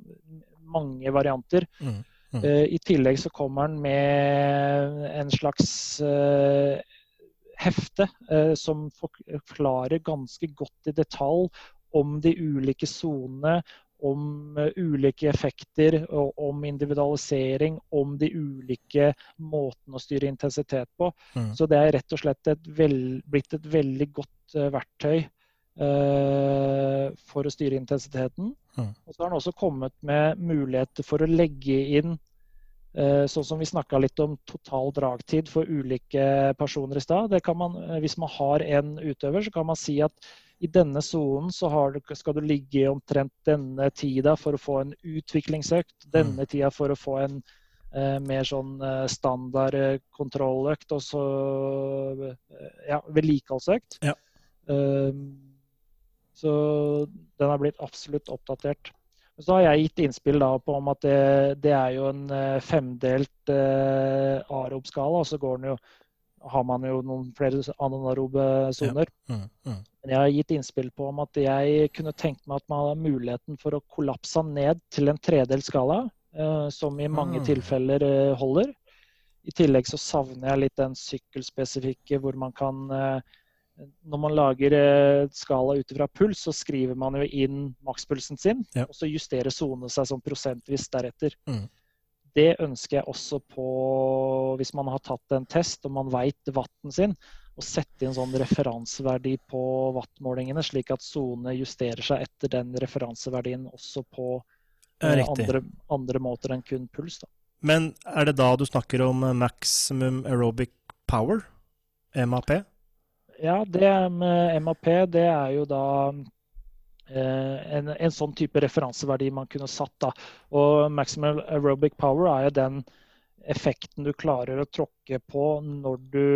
Speaker 2: mange varianter.
Speaker 1: Mm. Mm.
Speaker 2: Uh, I tillegg så kommer den med en slags uh, hefte uh, som forklarer ganske godt i detalj om de ulike sonene, om ulike effekter, og om individualisering, om de ulike måtene å styre intensitet på.
Speaker 1: Mm.
Speaker 2: Så det er rett og slett et vel, blitt et veldig godt verktøy for å styre intensiteten.
Speaker 1: Mm.
Speaker 2: Og så har han også kommet med muligheter for å legge inn eh, Sånn som vi snakka litt om total dragtid for ulike personer i stad. Det kan man, eh, Hvis man har en utøver, så kan man si at i denne sonen så du, skal du ligge i omtrent denne tida for å få en utviklingsøkt. Denne tida for å få en eh, mer sånn eh, standard eh, kontrolløkt, og så eh, ja, vedlikeholdsøkt.
Speaker 1: Ja.
Speaker 2: Um, så den har blitt absolutt oppdatert. Så har jeg gitt innspill da på om at det, det er jo en eh, femdelt eh, arob-skala, og så går den jo, har man jo noen flere anarobe soner.
Speaker 1: Mm. Mm.
Speaker 2: Men jeg har gitt innspill på om at jeg kunne tenkt meg at man har muligheten for å kollapse ned til en tredelt skala, eh, som i mange
Speaker 1: mm.
Speaker 2: tilfeller eh, holder. I tillegg så savner jeg litt den sykkelspesifikke hvor man kan eh, Når man lager eh, skala ut fra puls, så skriver man jo inn makspulsen sin,
Speaker 1: Ja.
Speaker 2: og så justerer sonene seg sånn prosentvis deretter.
Speaker 1: Mm.
Speaker 2: Det ønsker jeg også på hvis man har tatt en test og man veit vatten sin, å sette inn sånn referanseverdi på wattmålingene, slik at sonene justerer seg etter den referanseverdien også på eh, andre, andre måter enn kun puls. Da.
Speaker 1: Men er det da du snakker om eh, maximum aerobic power? MAP?
Speaker 2: Ja, det med MAP, det er jo da eh, en, en sånn type referanseverdi man kunne satt. da. Og maximal aerobic power er jo den effekten du klarer å tråkke på når du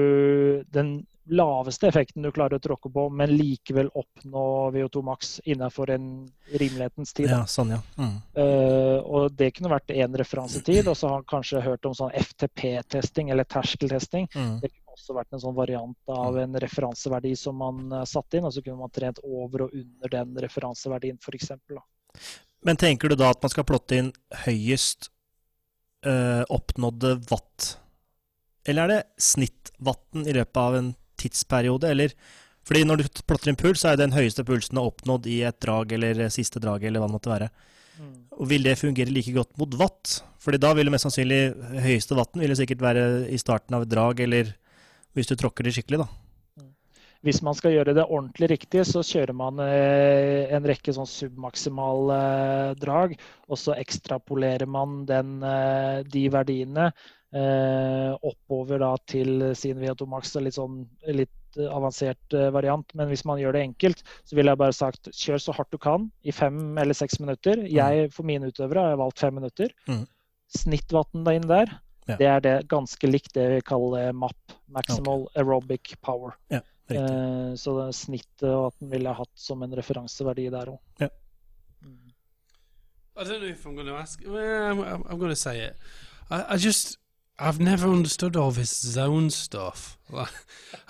Speaker 2: Den laveste effekten du klarer å tråkke på, men likevel oppnå VO2 max innenfor en rimelighetens tid.
Speaker 1: Ja, sånn, ja. Mm.
Speaker 2: Uh, og det kunne vært én referansetid. Og så har han kanskje hørt om sånn FTP-testing eller terskeltesting.
Speaker 1: Mm.
Speaker 2: Det også vært en sånn variant av en referanseverdi som man eh, satte inn, og så kunne man trent over og under den referanseverdien f.eks.
Speaker 1: Men tenker du da at man skal plotte inn høyest øh, oppnådde watt? Eller er det snittvatten i løpet av en tidsperiode, eller fordi når du plotter inn puls, så er det den høyeste pulsen du har oppnådd i et drag eller siste drag, eller hva det måtte være. Og vil det fungere like godt mot watt? Fordi da vil det mest sannsynlig høyeste watten vil sikkert være i starten av et drag, eller hvis du tråkker det skikkelig, da.
Speaker 2: Hvis man skal gjøre det ordentlig riktig, så kjører man eh, en rekke sånn submaksimale eh, drag, og så ekstrapolerer man den, eh, de verdiene oppover da til sin VO2 max. Litt sånn litt avansert variant. Men hvis man gjør det enkelt, så ville jeg bare sagt kjør så hardt du kan i fem eller seks minutter. Jeg for mine utøvere har jeg valgt fem minutter.
Speaker 1: Mm.
Speaker 2: Snittvatten der inn der,
Speaker 1: Ja.
Speaker 2: det er det ganske likt det vi kaller MAP. Maximal Aerobic Power.
Speaker 1: Riktig.
Speaker 2: Eh, så det snittet og at den ville hatt som en referanseverdi der òg.
Speaker 1: Ja.
Speaker 3: I don't know if I'm going to ask. Well, I'm, I'm, I'm going to say it. I, I just, I've never understood all this zone stuff. Like,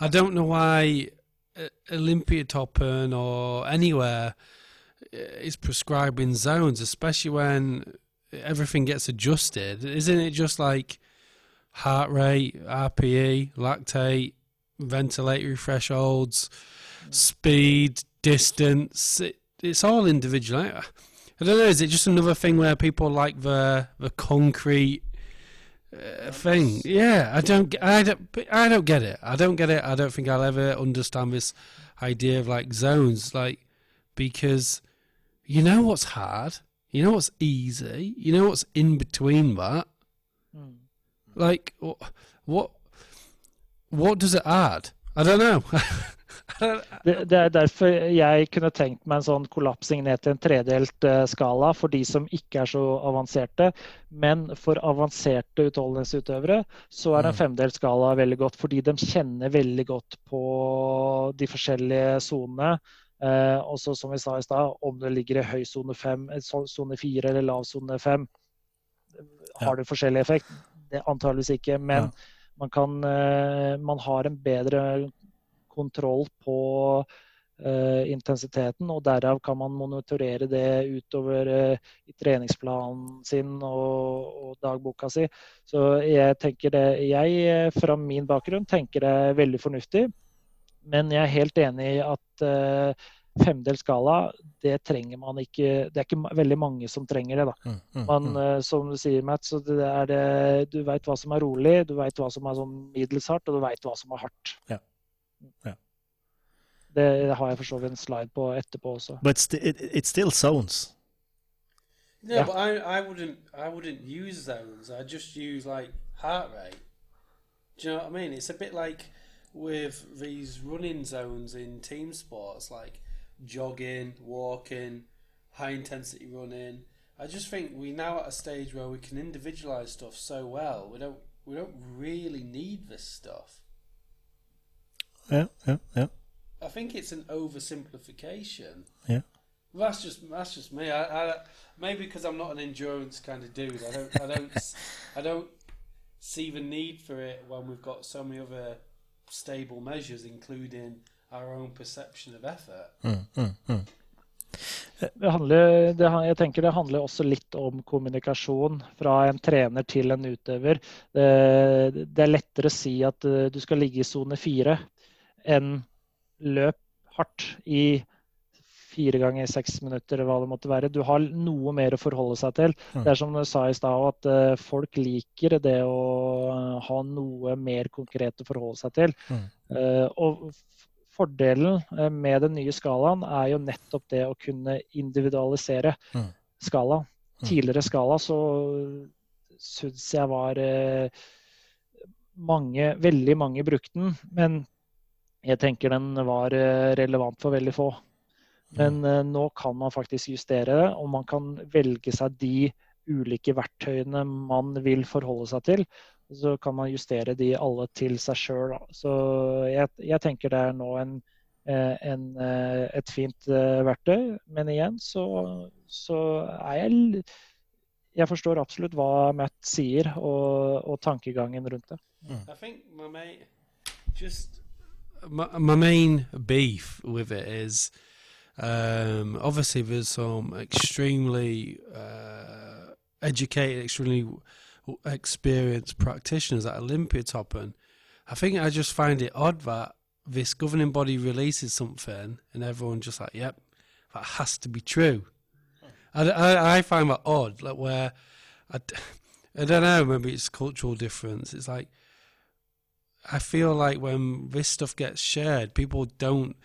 Speaker 3: I don't know why uh, Olympia Toppen or anywhere uh, is prescribing zones, especially when everything gets adjusted. Isn't it just like heart rate, RPE, lactate, ventilatory thresholds, speed, distance? It, it's all individual. I, don't know. Is it just another thing where people like the the concrete uh, thing? Yeah, I don't. I don't. I don't get it. I don't get it. I don't think I'll ever understand this idea of like zones, like because you know what's hard, you know what's easy, you know what's in between that. Like, what what does it add? I don't know.
Speaker 2: Det, det er derfor jeg kunne tenkt meg en sånn kollapsing ned til en tredelt eh, skala for de som ikke er så avanserte. Men for avanserte utholdenhetsutøvere så er en
Speaker 1: Mm.
Speaker 2: femdelt skala veldig godt. Fordi de kjenner veldig godt på de forskjellige sonene. Eh, også som vi sa i stad, om det ligger i høy sone 5, eh, sone 4 eller lav sone 5. Har det forskjellig effekt? Det Antageligvis ikke. Men
Speaker 1: Ja.
Speaker 2: man, kan, eh, man har en bedre kontroll på uh, intensiteten, og derav kan man monitorere det utover uh, i treningsplanen sin og, og dagboka si. Så jeg tenker det Jeg, fra min bakgrunn, tenker det er veldig fornuftig. Men jeg er helt enig i at uh, femdels skala, det trenger man ikke Det er ikke veldig mange som trenger det, da.
Speaker 1: Mm, mm,
Speaker 2: Man,
Speaker 1: mm.
Speaker 2: eh, som du sier, Matt, så det er det, du veit hva som er rolig, du veit hva som er sånn middels hardt, og du veit hva som er hardt.
Speaker 1: Ja. Ja.
Speaker 2: Det har jeg for så vidt en slide på etterpå også.
Speaker 1: But st it, it's still zones.
Speaker 3: no,
Speaker 2: Yeah.
Speaker 3: but I, I wouldn't I wouldn't use zones. I just use like heart rate. Do you know what I mean? It's a bit like with these running zones in team sports, like jogging, walking, high intensity running. I just think we're now at a stage where we can individualize stuff so well. We don't we don't really need this stuff.
Speaker 1: Yeah, yeah, yeah.
Speaker 3: I think it's an oversimplification.
Speaker 1: Yeah.
Speaker 3: That's just that's just me. I, I maybe because I'm not an endurance kind of dude. I don't I don't I don't see the need for it when we've got so many other stable measures, including our own perception of effort.
Speaker 1: Mm, mm, mm.
Speaker 2: Det handler, det, jeg tenker det handler også litt om kommunikasjon fra en trener til en utøver. Det, det er lettere å si at eh, du skal ligge i sone fire enn løp hardt i fire ganger seks minutter, eller hva det måtte være. Du har noe mer å forholde seg til.
Speaker 1: Mm.
Speaker 2: Det er som du sa i stad, at eh, folk liker det å ha noe mer konkret å forholde seg til.
Speaker 1: Mm.
Speaker 2: Eh, og fordelen eh, med den nye skalaen er jo nettopp det å kunne individualisere
Speaker 1: Mm.
Speaker 2: skalaen.
Speaker 1: Mm.
Speaker 2: Tidligere skala så syns jeg var eh, mange, veldig mange brukte den, men jeg tenker den var eh, relevant for veldig få. Men eh, nå kan man faktisk justere det, og man kan velge seg de ulike verktøyene man vil forholde seg til. Så kan man justere de alle til seg sjøl. Så jeg, jeg tenker det er nå en, eh, en, eh, et fint eh, verktøy. Men igjen så, så er jeg Jeg forstår absolutt hva Matt sier, og, og tankegangen rundt det.
Speaker 3: I think my mate just my, my main beef with it is um, obviously there's some extremely uh, educated, extremely experienced practitioners at Olympia top, I think I just find it odd that this governing body releases something and everyone just like, yep, that has to be true. I, I, I find that odd, like where I, I don't know, maybe it's cultural difference. It's like I feel like when this stuff gets shared, people don't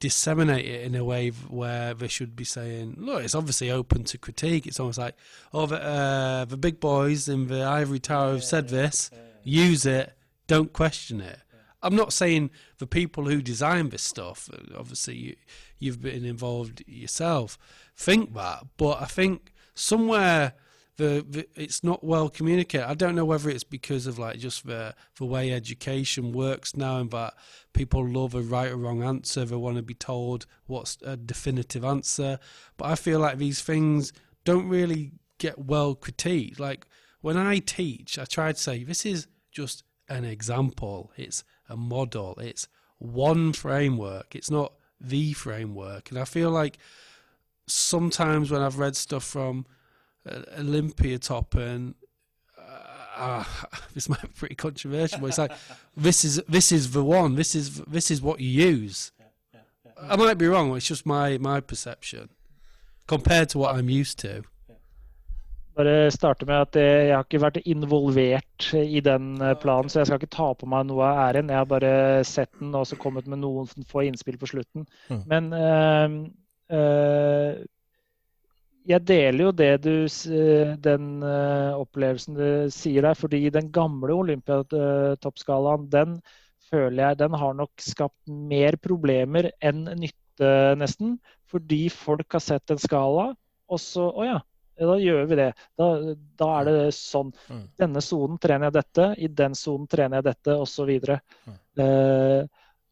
Speaker 3: disseminate it in a way where they should be saying, "Look, it's obviously open to critique." It's almost like, "Oh, the, uh, the big boys in the ivory tower have said this. Use it. Don't question it." I'm not saying the people who design this stuff. uh, Obviously, you, you've been involved yourself. Think that, but I think somewhere the, the it's not well communicated. I don't know whether it's because of like just the the way education works now, and that people love a right or wrong answer. They want to be told what's a definitive answer. But I feel like these things don't really get well critiqued. Like when I teach, I try to say this is just an example. It's a model. It's one framework. It's not the framework. And I feel like sometimes when I've read stuff from Olympia top and uh, this might be pretty controversial, but it's like this is this is the one. This is this is what you use. I might be wrong. It's just my my perception compared to what I'm used to.
Speaker 2: Bare starte med at eh, jeg har ikke vært involvert i den eh, planen, så jeg skal ikke ta på meg noe av æren. Jeg har bare sett den og så kommet med noen få innspill på slutten.
Speaker 1: Mm.
Speaker 2: Men eh, eh, jeg deler jo det du, den opplevelsen du sier der. Fordi den gamle Olympiatoppskalaen, den føler jeg den har nok skapt mer problemer enn nytte, nesten. Fordi folk har sett en skala, og så Å ja, da gjør vi det. Da, da er det sånn. Mm. Denne sonen trener jeg dette, i den sonen trener jeg dette, osv. Mm. Eh,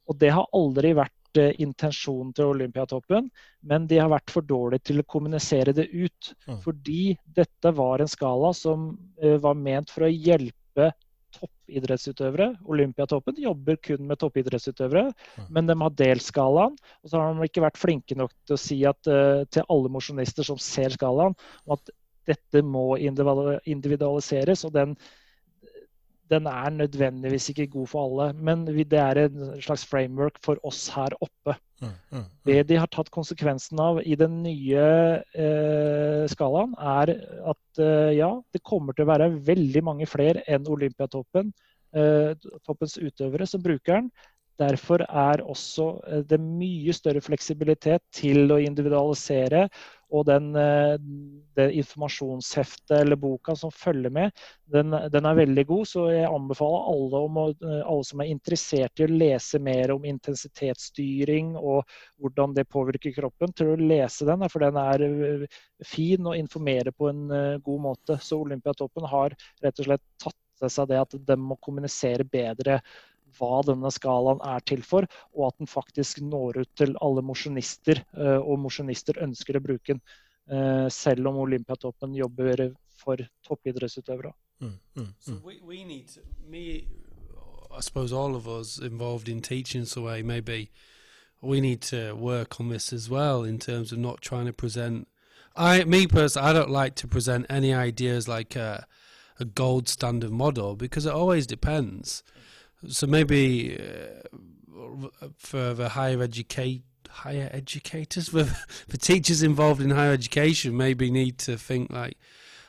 Speaker 2: og det har aldri vært eh, intensjonen til Olympiatoppen, men de har vært for dårlige til å kommunisere det ut. Mm. Fordi dette var en skala som eh, var ment for å hjelpe toppidrettsutøvere. Olympiatoppen jobber kun med toppidrettsutøvere, mm. men de har delt skalaen. Og så har de ikke vært flinke nok til å si at, uh, til alle mosjonister som ser skalaen, at dette må individualiseres. og den den er nødvendigvis ikke god for alle, men det er en slags framework for oss her oppe. Mm, mm, mm. Det de har tatt konsekvensen av i den nye eh, skalaen, er at eh, ja, det kommer til å være veldig mange flere enn Olympiatoppen, eh, toppens utøvere, som bruker den. Derfor er også eh, det mye større fleksibilitet til å individualisere og den, den informasjonsheftet eller boka som følger med, den, den, er veldig god. Så jeg anbefaler alle, å, eh, alle, som er interessert i å lese mer om intensitetsstyring og hvordan det påvirker kroppen, til å lese den. For den er eh, fin og informerer på en god måte. Så Olympiatoppen har rett og slett tatt seg det at de må kommunisere bedre hva denne skalaen er til for, og at den faktisk når ut til alle mosjonister, eh, og mosjonister ønsker å bruke den. Eh, selv om Olympiatoppen jobber for toppidrettsutøvere. Mm, mm, mm.
Speaker 3: So we, we need to, me, I suppose all of us involved in teaching so maybe we need to work on this as well in terms of not trying to present I me personally I don't like to present any ideas like a, a gold standard model because it always depends. So maybe uh, for the higher educate higher educators, for, for teachers involved in higher education, maybe need to think like,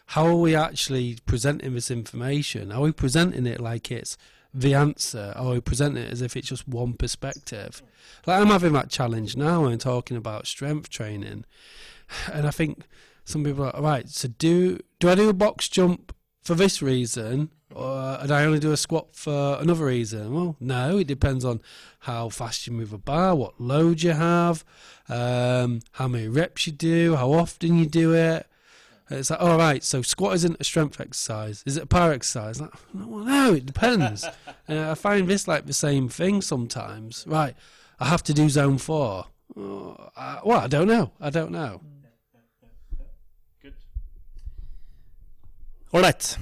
Speaker 3: how are we actually presenting this information? Are we presenting it like it's the answer, or are we presenting it as if it's just one perspective? Like I'm having that challenge now when talking about strength training, and I think some people are right. So do do I do a box jump for this reason, or, and I only do a squat for another reason? Well, no, it depends on how fast you move a bar, what load you have, um, how many reps you do, how often you do it. It's like, all right, so squat isn't a strength exercise. Is it a power exercise? Like, well, no, it depends. uh, I find this like the same thing sometimes. Right, I have to do zone four. Oh, I, well, I don't know. I don't know.
Speaker 1: Ålreit.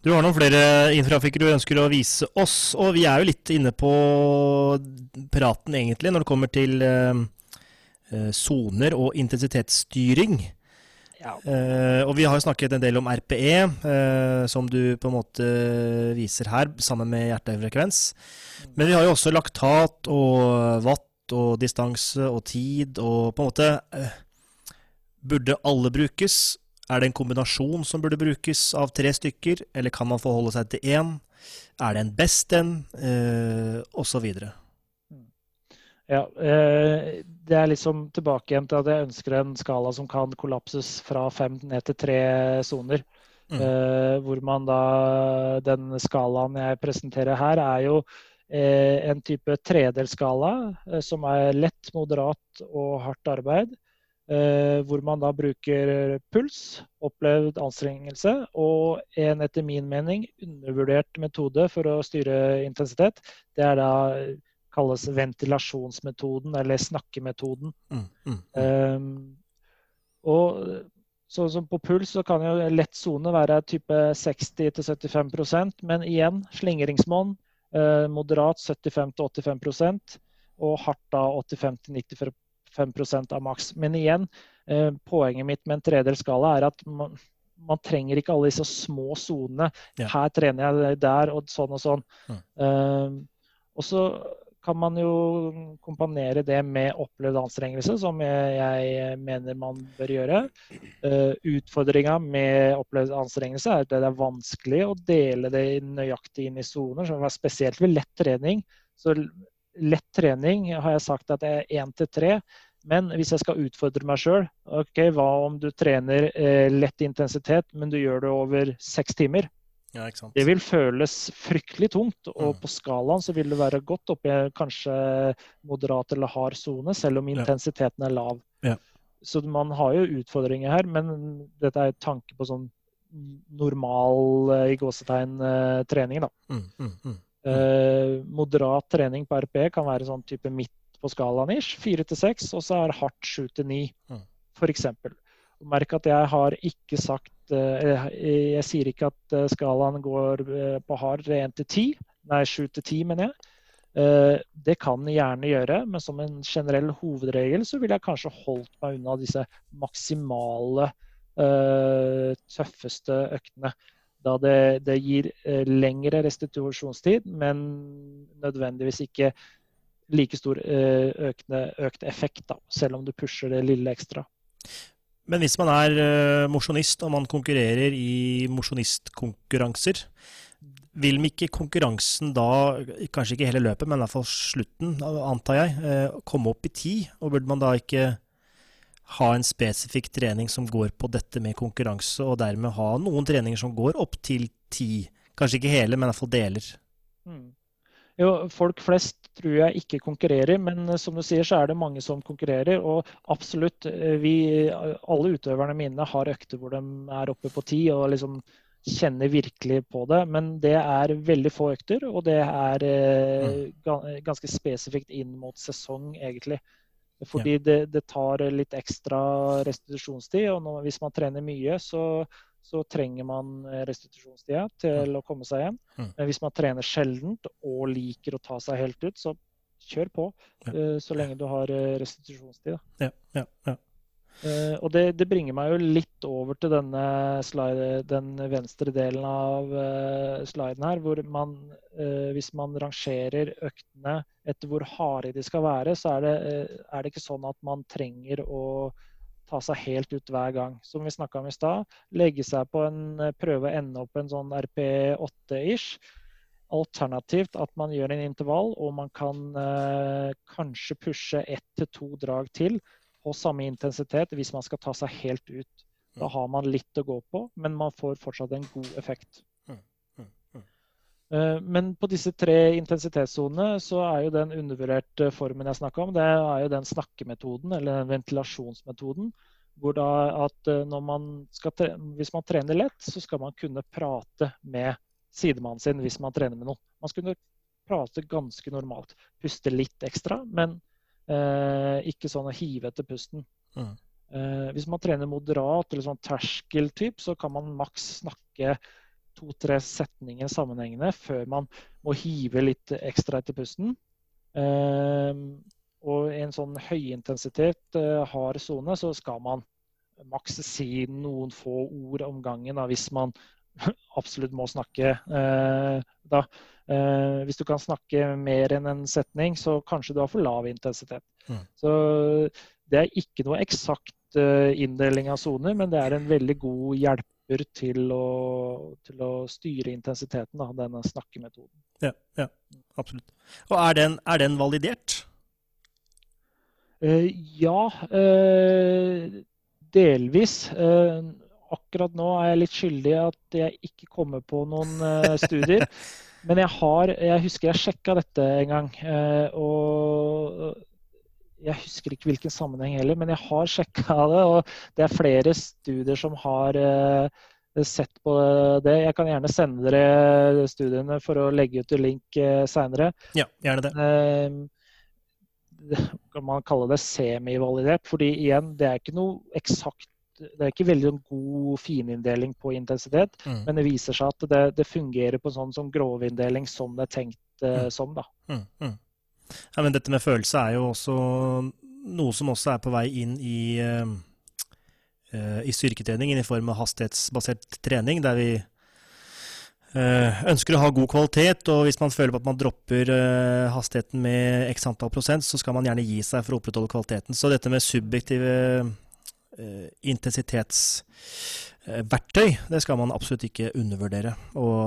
Speaker 1: Du har noen flere infrafikker du ønsker å vise oss, og vi er jo litt inne på praten egentlig når det kommer til eh, eh, soner uh, og intensitetsstyring. Ja. Uh, og vi har jo snakket en del om RPE, uh, som du på en måte viser her, sammen med hjertefrekvens. Men vi har jo også laktat og watt og distanse og tid, og på en måte Burde alle brukes? Er det en kombinasjon som burde brukes av tre stykker, eller kan man forholde seg til én? Er det en best en? Eh, Osv.
Speaker 2: Ja, eh, det er liksom tilbake igjen til at jeg ønsker en skala som kan kollapses fra fem ned til tre soner. Mm. Eh, hvor man da Den skalaen jeg presenterer her, er jo eh, en type tredelsskala eh, som er lett, moderat og hardt arbeid. Eh, hvor man da bruker puls, opplevd anstrengelse, og en etter min mening undervurdert metode for å styre intensitet. Det er da kalles ventilasjonsmetoden, eller snakkemetoden. Mm, mm, mm. Um, og sånn som på puls så kan jo lett sone være type 60-75% men igjen slingringsmonn. Eh, moderat 75-85 og hardt da 85-95 5% av maks. Men igjen, eh, poenget mitt med en tredelt skala er at man, man, trenger ikke alle disse små sonene. Ja. Her trener jeg der, og sånn og sånn. Mm. Uh, og så kan man jo kompanere det med opplevd anstrengelse, som jeg, jeg mener man bør gjøre. Uh, Utfordringa med opplevd anstrengelse er at det er vanskelig å dele det nøyaktig inn i soner, spesielt ved lett trening. Så lett trening har jeg sagt at det er én til tre. Men hvis jeg skal utfordre meg sjøl, okay, hva om du trener eh, lett intensitet, men du gjør det over seks timer?
Speaker 1: Ja.
Speaker 2: Det vil føles fryktelig tungt, og
Speaker 1: Mm.
Speaker 2: på skalaen så vil det være godt oppi kanskje moderat eller hard sone, selv om
Speaker 1: Ja.
Speaker 2: intensiteten er lav.
Speaker 1: Ja.
Speaker 2: Så man har jo utfordringer her, men dette er tanke på sånn normal eh, i gåsetegn eh, trening, da.
Speaker 1: Mm, mm, mm.
Speaker 2: Eh, moderat trening på RP kan være sånn type midt på skalaen ish, fire til seks, og så er hardt sju til ni,
Speaker 1: Mm.
Speaker 2: f.eks. Merk at jeg har ikke sagt eh, Jeg, jeg sier ikke at eh, skalaen går eh, på hard 1 til 10, nei 7 til 10, mener jeg. Eh, Det kan gjerne gjøre, men som en generell hovedregel så ville jeg kanskje holdt meg unna disse maksimale eh, tøffeste øktene. Da det, det gir eh, lengre restitusjonstid, men nødvendigvis ikke like stor eh, økende, økt effekt, da, selv om du pusher det lille ekstra.
Speaker 1: Men hvis man er uh, mosjonist og man konkurrerer i mosjonistkonkurranser, vil ikke konkurransen da, kanskje ikke hele løpet, men i hvert fall slutten, antar jeg, eh, komme opp i tid? Og burde man da ikke ha en spesifikk trening som går på dette med konkurranse, og dermed ha noen treninger som går opp til ti? Kanskje ikke hele, men i hvert fall deler.
Speaker 2: Mm. Jo, folk flest tror jeg ikke konkurrerer, men som du sier, så er det mange som konkurrerer. Og absolutt, eh, vi, alle utøverne mine har økter hvor de er oppe på ti og liksom kjenner virkelig på det. Men det er veldig få økter, og det er eh, ganske spesifikt inn mot sesong, egentlig. Fordi det, det tar litt ekstra restitusjonstid, og når, hvis man trener mye, så, så trenger man eh, restitusjonstida til å komme seg hjem.
Speaker 1: Mm.
Speaker 2: Men hvis man trener sjeldent og liker å ta seg helt ut, så kjør på.
Speaker 1: Ja.
Speaker 2: eh, Så lenge du har eh, restitusjonstid.
Speaker 1: Ja, ja, ja.
Speaker 2: Eh, Og det, det bringer meg jo litt over til denne slide, den venstre delen av uh, sliden her, hvor man, hvis man rangerer øktene etter hvor harde de skal være, så er det, er det ikke sånn at man trenger å ta seg helt ut hver gang. Som vi snakka om i stad, legge seg på en eh, prøve å ende opp en sånn RP8-ish. Alternativt at man gjør en intervall, og man kan eh, kanskje pushe ett til to drag til på samme intensitet hvis man skal ta seg helt ut. Da har man litt å gå på, men man får fortsatt en god effekt. Eh, Men på disse tre intensitetssonene så er jo den undervurderte formen jeg snakka om, det er jo den snakkemetoden, eller den ventilasjonsmetoden. Hvor da at eh, man skal hvis man trener lett, så skal man kunne prate med sidemannen sin hvis man trener med noen. Man skal kunne prate ganske normalt. Puste litt ekstra, men eh, ikke sånn å hive etter pusten.
Speaker 1: Mm.
Speaker 2: Eh, hvis man trener moderat eller sånn terskeltyp, så kan man maks snakke to-tre setninger sammenhengende før man må hive litt ekstra etter pusten. Eh, og i en sånn høyintensitet, eh, hard sone, så skal man maks si noen få ord om gangen da, hvis man absolutt må snakke. Eh, da. Eh, hvis du kan snakke mer enn en setning, så kanskje du har for lav intensitet.
Speaker 1: Mm.
Speaker 2: Så det er ikke noe eksakt inndeling av soner, men det er en veldig god hjelper til å, til å styre intensiteten, da, denne snakkemetoden.
Speaker 1: Ja, ja, absolutt. Og er den, er den validert?
Speaker 2: Uh, ja, uh, delvis. Uh, akkurat nå er jeg litt skyldig at jeg ikke kommer på noen studier. Men jeg har Jeg husker jeg sjekka dette en gang. og jeg husker ikke hvilken sammenheng heller, men jeg har sjekka det. Og det er flere studier som har eh, sett på det. Jeg kan gjerne sende dere studiene for å legge ut en link uh, seinere.
Speaker 1: Ja, gjerne det.
Speaker 2: Eh, kan man kalle det semivalidert. fordi igjen, det er ikke noe eksakt det er ikke veldig sånn god fininndeling på intensitet,
Speaker 1: Mm.
Speaker 2: men det viser seg at det, det fungerer på sånn som grovinndeling som det er tenkt eh,
Speaker 1: Mm.
Speaker 2: som. da.
Speaker 1: Mm, mm. Ja, men dette med følelse er jo også noe som også er på vei inn i, eh, i styrketreningen i form av hastighetsbasert trening, der vi uh, ønsker å ha god kvalitet, og hvis man føler på at man dropper uh, hastigheten med x antall prosent, så skal man gjerne gi seg for å opprettholde kvaliteten. Så dette med subjektive intensitetsverktøy, det skal man absolutt ikke undervurdere. Og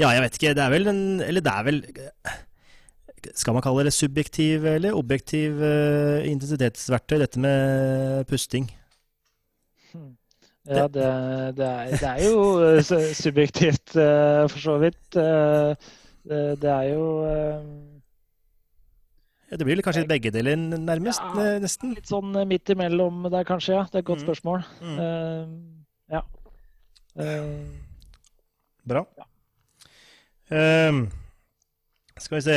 Speaker 1: ja, jeg vet ikke, det er vel en Eller det er vel Skal man kalle det subjektiv eller objektiv uh, intensitetsverktøy, dette med pusting?
Speaker 2: Hmm. Ja, det, det, er, det, er, jo subjektivt, uh, for så vidt. Uh, det, det, er jo
Speaker 1: ja, Det blir kanskje begge deler, nærmest? Ja, nesten?
Speaker 2: Litt sånn midt imellom der, kanskje. ja. Det er et godt mm. spørsmål. Mm. ja.
Speaker 1: Bra. Ja. Um, skal vi se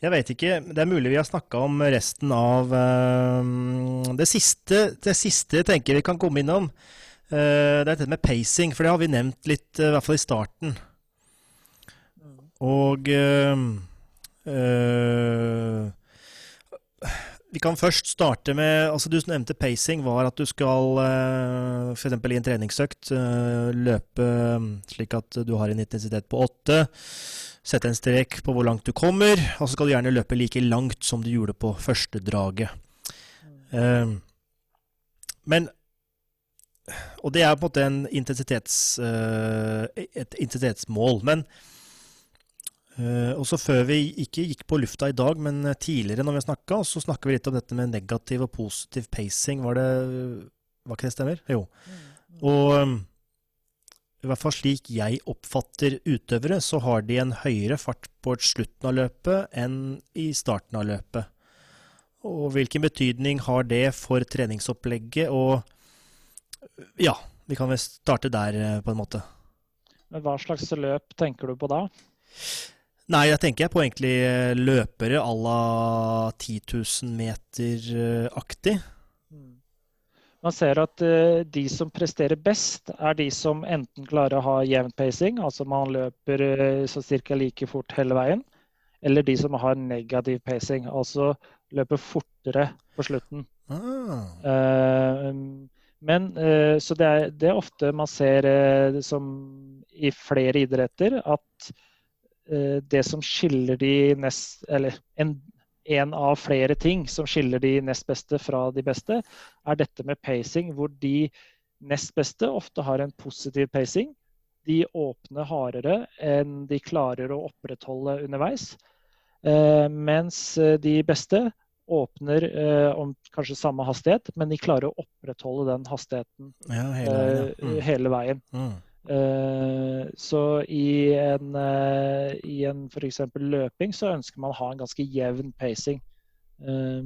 Speaker 1: Jeg vet ikke. Det er mulig vi har snakka om resten av uh, det, siste, det siste tenker vi kan komme innom. Uh, det er dette med pacing, for det har vi nevnt litt, uh, i hvert fall i starten. Og vi kan først starte med altså Du nevnte pacing. var At du skal f.eks. i en treningsøkt løpe slik at du har en intensitet på åtte. Sette en strek på hvor langt du kommer, og så skal du gjerne løpe like langt som du gjorde på første draget. Uh, men Og det er på en måte en intensitets, et intensitetsmål. Men Uh, også Før vi ikke gikk på lufta i dag, men tidligere når vi snakka, så snakka vi litt om dette med negativ og positiv pacing. Var det Var ikke det stemmer? Jo. Mm. Og um, i hvert fall slik jeg oppfatter utøvere, så har de en høyere fart på slutten av løpet enn i starten av løpet. Og hvilken betydning har det for treningsopplegget? Og ja, vi kan vel starte der, på en måte.
Speaker 2: Men hva slags løp tenker du på da?
Speaker 1: Nei, jeg tenker på egentlig eh, løpere à la 10 000 meter-aktig.
Speaker 2: Man ser at uh, de som presterer best, er de som enten klarer å ha jevn pacing, altså man løper uh, så ca. like fort hele veien, eller de som har negativ pacing, altså løper fortere på slutten. Ah. Uh, men Så det er, det er, ofte man ser som i flere idretter at det som skiller de nest Eller en, en, av flere ting som skiller de nest beste fra de beste, er dette med pacing, hvor de nest beste ofte har en positiv pacing. De åpner hardere enn de klarer å opprettholde underveis. Eh, mens de beste åpner eh, om kanskje samme hastighet, men de klarer å opprettholde den hastigheten
Speaker 1: ja, hele veien. Ja.
Speaker 2: Mm. Hele veien. Mm. Eh, så i en, uh, i en f.eks. løping så ønsker man å ha en ganske jevn pacing. Uh,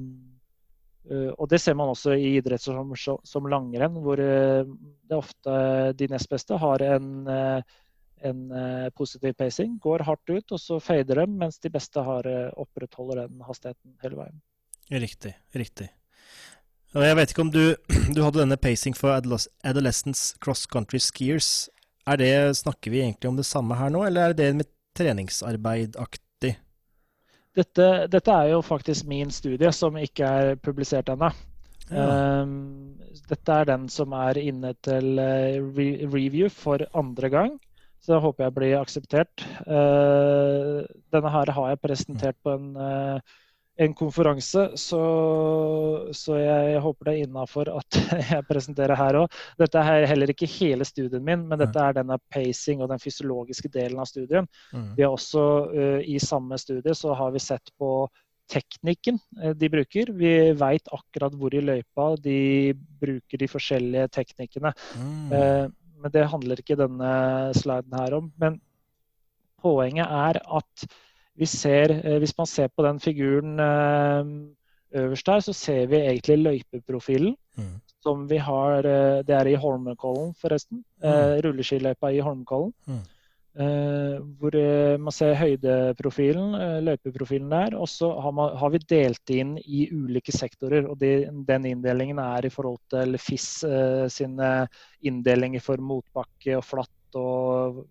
Speaker 2: og det ser man også i idrett som, som langrenn, hvor det ofte de nest beste har en, en positiv pacing. Går hardt ut, og så fader dem, mens de beste har, opprettholder den hastigheten hele veien.
Speaker 1: Riktig. Riktig. Og jeg vet ikke om du, du hadde denne pacing for adolescents cross country skiers. Er det, Snakker vi egentlig om det samme her nå, eller er det med treningsarbeidaktig?
Speaker 2: Dette, dette er jo faktisk min studie, som ikke er publisert ennå. Ja. Um, dette er den som er inne til uh, re review for andre gang. Så jeg håper jeg blir akseptert. Uh, denne her har jeg presentert på en uh, en konferanse, så, så jeg håper det er innafor at jeg presenterer her òg. Dette er heller ikke hele studien min, men dette er denne pacing og den fysiologiske delen av studien. Mm. Vi har også uh, I samme studie så har vi sett på teknikken uh, de bruker. Vi veit akkurat hvor i løypa de bruker de forskjellige teknikkene. Mm. Uh, men det handler ikke denne sliden her om. Men poenget er at vi ser, eh, hvis man ser på den figuren eh, øverst der, så ser vi egentlig løypeprofilen. Mm. Som vi har eh, Det er i Holmenkollen, forresten. Mm. Rulleskiløypa i Holmenkollen. Mm. hvor man ser høydeprofilen, løypeprofilen der. Og så har, har, vi delt inn i ulike sektorer. og de, Den inndelingen er i forhold til FIS sine inndelinger for motbakke og flatt og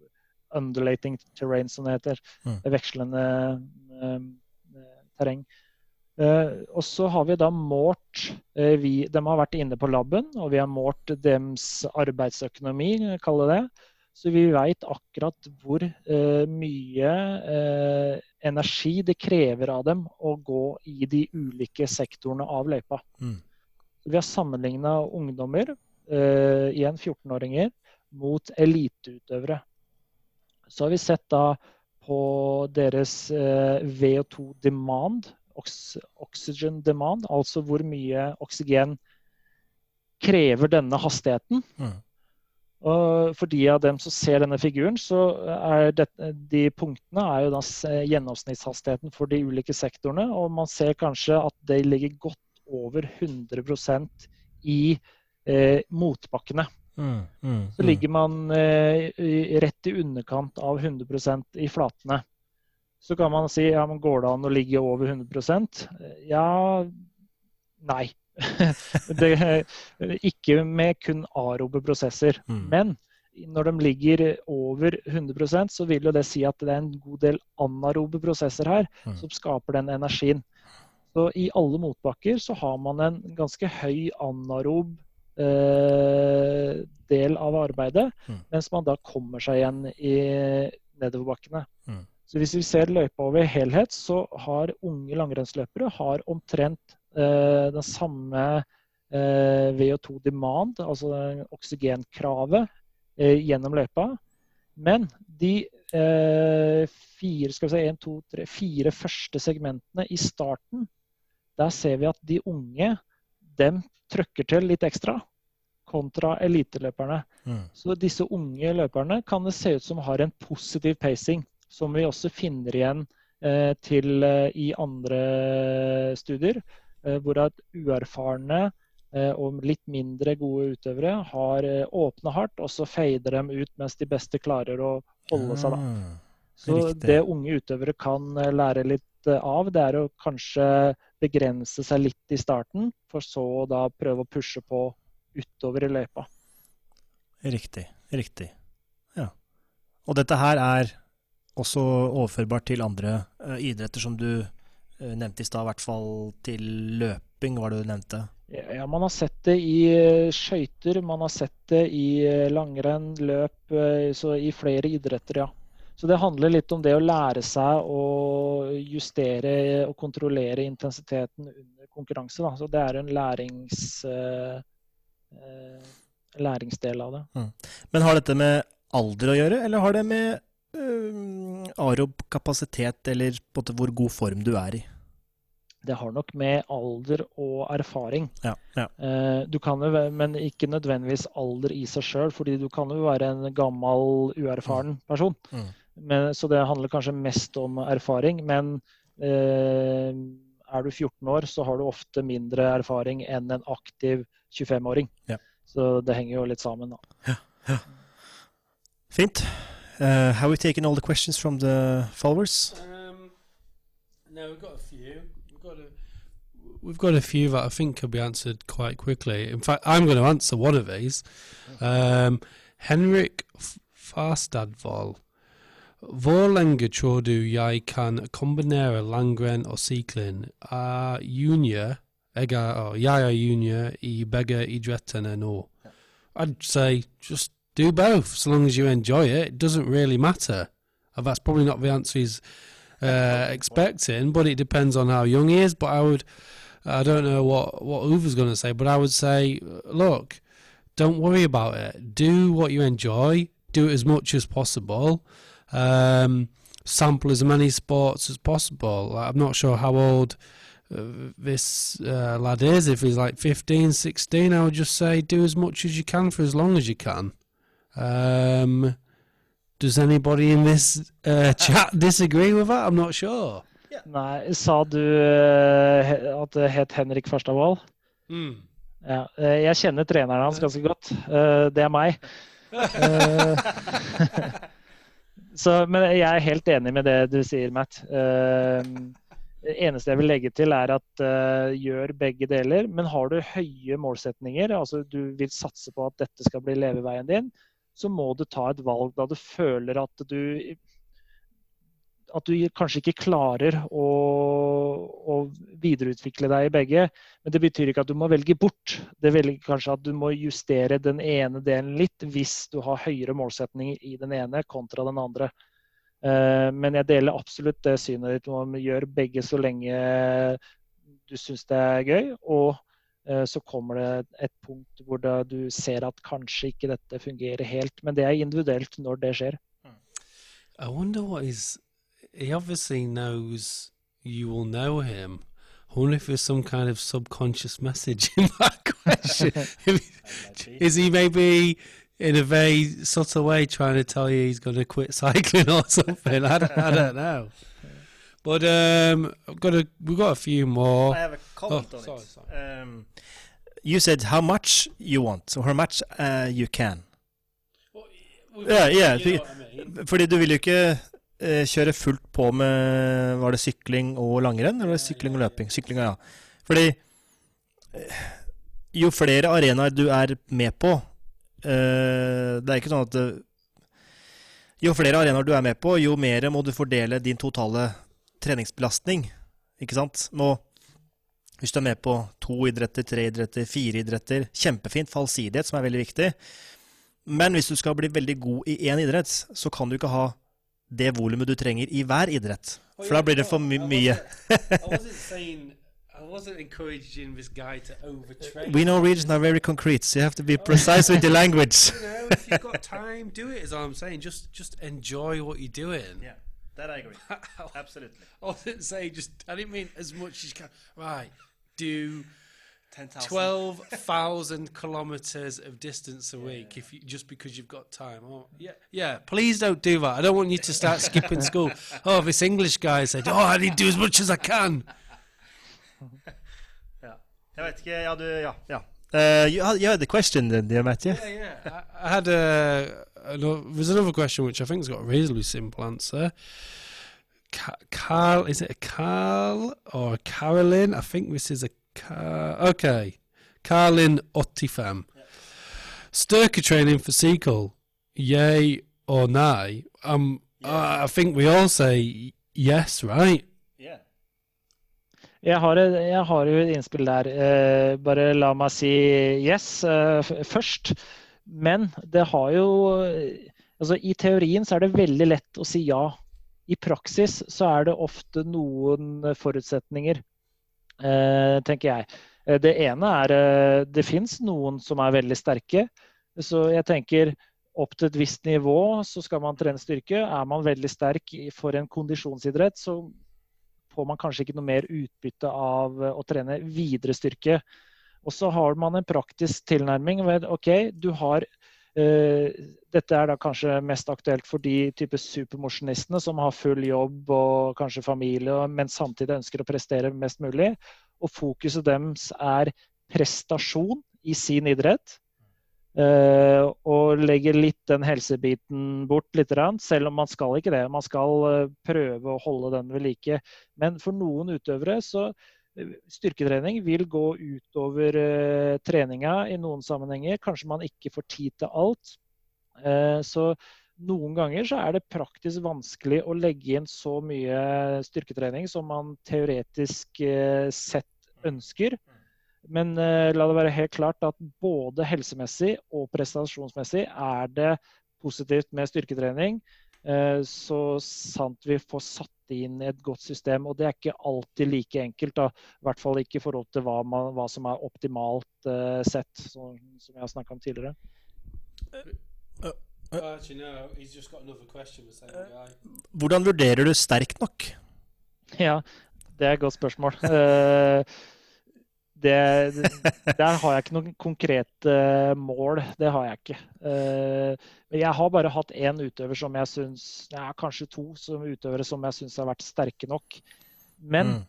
Speaker 2: undulating terrain, som det heter. Mm. Vekslende uh, terreng. Uh, og så har vi da målt uh, vi, De har vært inne på laben, og vi har målt deres arbeidsøkonomi, kaller det. Så vi veit akkurat hvor mye energi det krever av dem å gå i de ulike sektorene av løypa. Mm. Vi har sammenligna ungdommer, igjen 14-åringer, mot eliteutøvere. Så har vi sett da på deres eh, VO2 demand, ox oxygen demand, altså hvor mye oksygen krever denne hastigheten.
Speaker 1: Mm.
Speaker 2: Og for de av dem som ser denne figuren, så er det, de punktene er jo da gjennomsnittshastigheten for de ulike sektorene. Og man ser kanskje at de ligger godt over 100% i eh, motbakkene.
Speaker 1: Mm, mm,
Speaker 2: Så ligger man eh, rett i underkant av 100% i flatene. Så kan man si ja, men går det an å ligge over 100% Ja, nei. det, ikke med kun arobe prosesser.
Speaker 1: Mm.
Speaker 2: Men når de ligger over 100% så vil jo det si at det er en god del anarobe prosesser her
Speaker 1: Mm.
Speaker 2: som skaper den energien. Så i alle motbakker så har man en ganske høy anarob eh, del av arbeidet,
Speaker 1: Mm.
Speaker 2: mens man da kommer seg igjen i nedoverbakkene.
Speaker 1: Mm.
Speaker 2: Så hvis vi ser løypa over helhet, så har unge langrennsløpere har omtrent eh, den samme eh, VO2 demand, altså oksygenkravet, eh, gjennom løypa. Men de eh, fire, skal vi si, en, to, tre, fire første segmentene i starten, der ser vi at de unge dem trøkker til litt ekstra kontra eliteløperne.
Speaker 1: Mm.
Speaker 2: Så disse unge løperne kan det se ut som har en positiv pacing, som vi også finner igjen eh, til eh, i andre studier, eh, hvor at uerfarne og litt mindre gode utøvere har åpna hardt, og så fader dem ut mens de beste klarer å holde seg. da.
Speaker 1: Ah,
Speaker 2: Så det unge utøvere kan lære litt eh, av, det er å kanskje begrense seg litt i starten, for så å da prøve å pushe på utover i løypa.
Speaker 1: Riktig. Riktig. Ja. Og dette her er også overførbart til andre uh, idretter som du uh, nevnte i stad, i hvert fall til løping, var det du nevnte.
Speaker 2: Ja, man har sett det i skøyter, man har sett det i langrenn, løp, så i flere idretter, ja. Så det handler litt om det å lære seg å justere og kontrollere intensiteten under konkurranse. Da. Så det er en lærings, eh, eh, læringsdel av det.
Speaker 1: Men har dette med alder å gjøre, eller har det med uh, arob kapasitet, eller på en måte hvor god form du er i?
Speaker 2: Det har nok med alder og erfaring.
Speaker 1: Ja, ja.
Speaker 2: Eh, Du kan jo, men ikke nødvendigvis alder i seg sjøl, fordi du kan jo være en gammel, uerfaren person.
Speaker 1: Mm.
Speaker 2: Men, så det handler kanskje mest om erfaring. Men eh, er du 14 år, så har du ofte mindre erfaring enn en aktiv 25-åring.
Speaker 1: Ja.
Speaker 2: Så det henger jo litt sammen, da.
Speaker 1: Fint. Uh, have we taken all the questions from the followers?
Speaker 3: Um, no, we've got a few. We've got a, we've got a few that I think can be answered quite quickly. In fact, I'm going to answer one of these. Um, Henrik F- Farstadvold. Hvor lenge tror du jeg kan og sykling? Er junior, jeg er, oh, jeg er junior i idrettene nå. I'd say just do both, so long as you enjoy it. It doesn't really matter. And that's probably not the answer he's uh, expecting, but it depends on how young he is. But I would, I don't know what what Uwe's going to say, but I would say, look, don't worry about it. Do what you enjoy. Do it as much as possible. Um, sample as many sports as possible. Like, I'm not sure how old uh, this uh, lad is. If he's like 15, 16, I would just say do as much as you can for as long as you can. Um, does anybody in this uh, chat disagree with that? I'm not sure.
Speaker 2: Nei, sa du eh, he- at det het Henrik Farstadvold? Ja, eh, jeg kjenner treneren hans ganske godt. Eh, Det er meg. Så, men jeg er helt enig med det du sier, Matt. Eh, Det eneste jeg vil legge til, er at uh, gjør begge deler. Men har du høye målsetninger, altså du vil satse på at dette skal bli leveveien din, så må du ta et valg da du føler at du at du kanskje ikke klarer å, å videreutvikle deg i begge. Men det betyr ikke at du må velge bort. Det velger kanskje at du må justere den ene delen litt hvis du har høyere målsetninger i den ene kontra den andre. Eh, Men jeg deler absolutt det synet ditt om å gjøre begge så lenge du syns det er gøy. Og eh, så kommer det et punkt hvor du ser at kanskje ikke dette fungerer helt. Men det er individuelt når det skjer.
Speaker 3: I wonder what his he obviously knows you will know him. I wonder if there's some kind of subconscious message in that question. Is he maybe in a very subtle way trying to tell you he's going to quit cycling or something? I don't, I don't know. But um, I've got a, we've got a few more.
Speaker 1: I have a comment
Speaker 3: Oh,
Speaker 1: on
Speaker 3: sorry,
Speaker 1: it.
Speaker 3: sorry.
Speaker 1: Um, you said how much you want, so how much uh, you can.
Speaker 3: You know what I mean?
Speaker 1: Fordi du vil jo ikke kjøre fullt på med Var det sykling og langrenn, eller var det sykling og løping? Sykling, ja. Fordi eh, jo flere arenaer du er med på eh, Det er ikke sånn at eh, Jo flere arenaer du er med på, jo mer må du fordele din totale treningsbelastning. Ikke sant? Nå, hvis du er med på to idretter, tre idretter, fire idretter Kjempefint. Fallsidighet, som er veldig viktig. Men hvis du skal bli veldig god i én idrett, så kan du ikke ha det volumet du trenger i hver idrett.
Speaker 3: Oh,
Speaker 1: For da blir det for my mye.
Speaker 3: I wasn't saying. I wasn't encouraging this guy to overtrain.
Speaker 1: We Norwegians are very concrete, so you have to be precise with the language.
Speaker 3: You know, if you've got time, do it. Is all I'm saying. Just, just enjoy what you're doing.
Speaker 1: Yeah, that I agree. Absolutely.
Speaker 3: I wasn't saying just. I didn't mean as much as you can. Right, do
Speaker 1: 10,000.
Speaker 3: twelve thousand kilometers of distance a week if you just because you've got time. Oh, yeah, yeah. Please don't do that. I don't want you to start skipping school. Oh, this English guy said, "Oh, I need to do as much as I can."
Speaker 1: Jeg vet ikke, ja, du, ja. ja. Uh, you, had, you had the question, then, dear Matthew.
Speaker 3: Yeah, yeah. I, I had a. Another, there's another question which I think's got a reasonably simple answer. Carl, is it a Carl or a Carolyn? I think this is a Car. Okay, Carlin Ottifam. Sturka training for sequel, yay or nay? Um, I I think we all say yes, right?
Speaker 1: Yeah.
Speaker 2: Jeg har, jeg har jo et innspill der. Eh, bare la meg si yes eh, f- først. Men det har jo Altså, i teorien så er det veldig lett å si ja. I praksis så er det ofte noen forutsetninger, tenker jeg. Eh, Det ene er eh, Det fins noen som er veldig sterke. Så jeg tenker opp til et visst nivå så skal man trene styrke. Er man veldig sterk for en kondisjonsidrett, så får man kanskje ikke noe mer utbytte av eh, å trene videre styrke. Og så har man en praktisk tilnærming ved OK, du har eh, Dette er da kanskje mest aktuelt for de type supermosjonistene som har full jobb og kanskje familie, men samtidig ønsker å prestere mest mulig. Og fokuset deres er prestasjon i sin idrett. Eh, og legger litt den helsebiten bort litt, selv om man skal ikke det. Man skal eh, prøve å holde den ved like. Men for noen utøvere så eh, Styrketrening vil gå utover eh, treninga i noen sammenhenger. Kanskje man ikke får tid til alt. Eh, så noen ganger så er det praktisk vanskelig å legge inn så mye styrketrening som man teoretisk eh, sett ønsker. Men eh, la det være helt klart at både helsemessig og prestasjonsmessig er det positivt med styrketrening. Eh, Så sant vi får satt inn et godt system. Og det er ikke alltid like enkelt. Da. I hvert fall ikke i forhold til hva, man, hva som er optimalt eh, sett, som, som jeg har snakka om tidligere.
Speaker 3: Same guy.
Speaker 1: Hvordan vurderer du sterkt nok?
Speaker 2: Ja, det er et godt spørsmål. Eh, det, der har jeg ikke noen konkrete mål. Det har jeg ikke. Eh, Men jeg har bare hatt én utøver som jeg syns ja, Kanskje to som utøvere som jeg syns har vært sterke nok. Men
Speaker 1: Mm.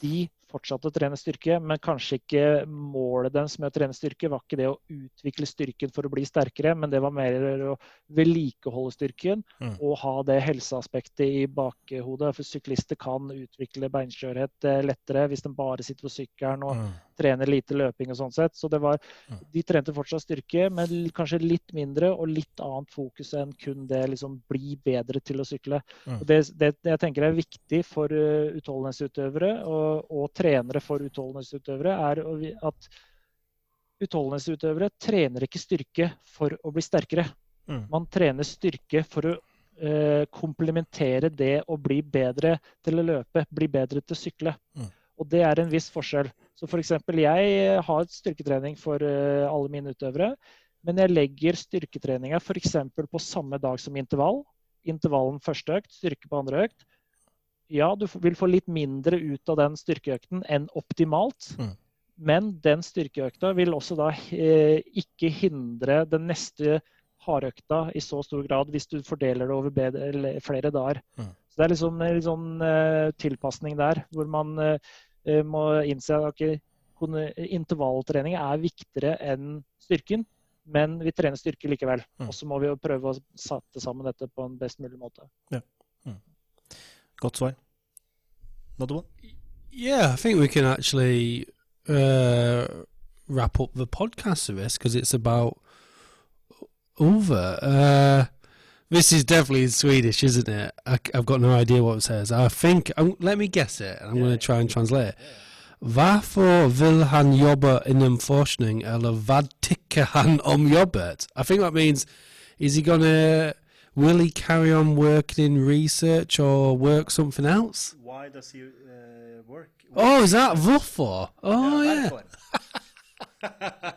Speaker 2: de fortsatte å trene styrke, men kanskje ikke målet deres med å trene styrke var ikke det å utvikle styrken for å bli sterkere, men det var mer å vedlikeholde styrken
Speaker 1: Mm.
Speaker 2: og ha det helseaspektet i bakhodet. For syklister kan utvikle beinskjørhet eh, lettere hvis de bare sitter på sykkelen og
Speaker 1: Mm.
Speaker 2: Trener lite løping og sånn sett. Så det var,
Speaker 1: Mm.
Speaker 2: de trente fortsatt styrke, men kanskje litt mindre og litt annet fokus enn kun det liksom bli bedre til å sykle.
Speaker 1: Mm.
Speaker 2: Og det, det jeg tenker er viktig for uh, utholdenhetsutøvere og, og trenere for utholdenhetsutøvere, er at utholdenhetsutøvere trener ikke styrke for å bli sterkere.
Speaker 1: Mm.
Speaker 2: Man trener styrke for å eh, komplementere det å bli bedre til å løpe, bli bedre til å sykle.
Speaker 1: Mm.
Speaker 2: Og det er en viss forskjell. Så f.eks. jeg har styrketrening for eh, alle mine utøvere, men jeg legger styrketreninga f.eks. på samme dag som intervall. Intervallen første økt, styrke på andre økt. ja, du vil få litt mindre ut av den styrkeøkten enn optimalt.
Speaker 1: Mm.
Speaker 2: Men den styrkeøkta vil også da eh, ikke hindre den neste hardøkta i så stor grad hvis du fordeler det over bedre, flere dager.
Speaker 1: Mm.
Speaker 2: Så det er liksom en sånn eh, tilpasning der, hvor man eh, eh, må innse at okay, intervalltrening er viktigere enn styrken. Men vi trener styrke likevel.
Speaker 1: Mm.
Speaker 2: Og så må vi jo prøve å sette sammen dette på en best mulig måte.
Speaker 1: Godt svar. Nodoen?
Speaker 3: Yeah, I think we can actually uh, wrap up the podcast of this because it's about over. Uh, this is definitely Swedish, isn't it? I, have got no idea what it says. I think. Um, let me guess it. I'm going to try and translate it. Varför vill han jobba inom forskning eller vad tycker han om jobbet? I think that means, is he gonna, will he carry on working in research or work something else?
Speaker 1: Why does he work?
Speaker 3: Oh, is that varför? Oh, yeah.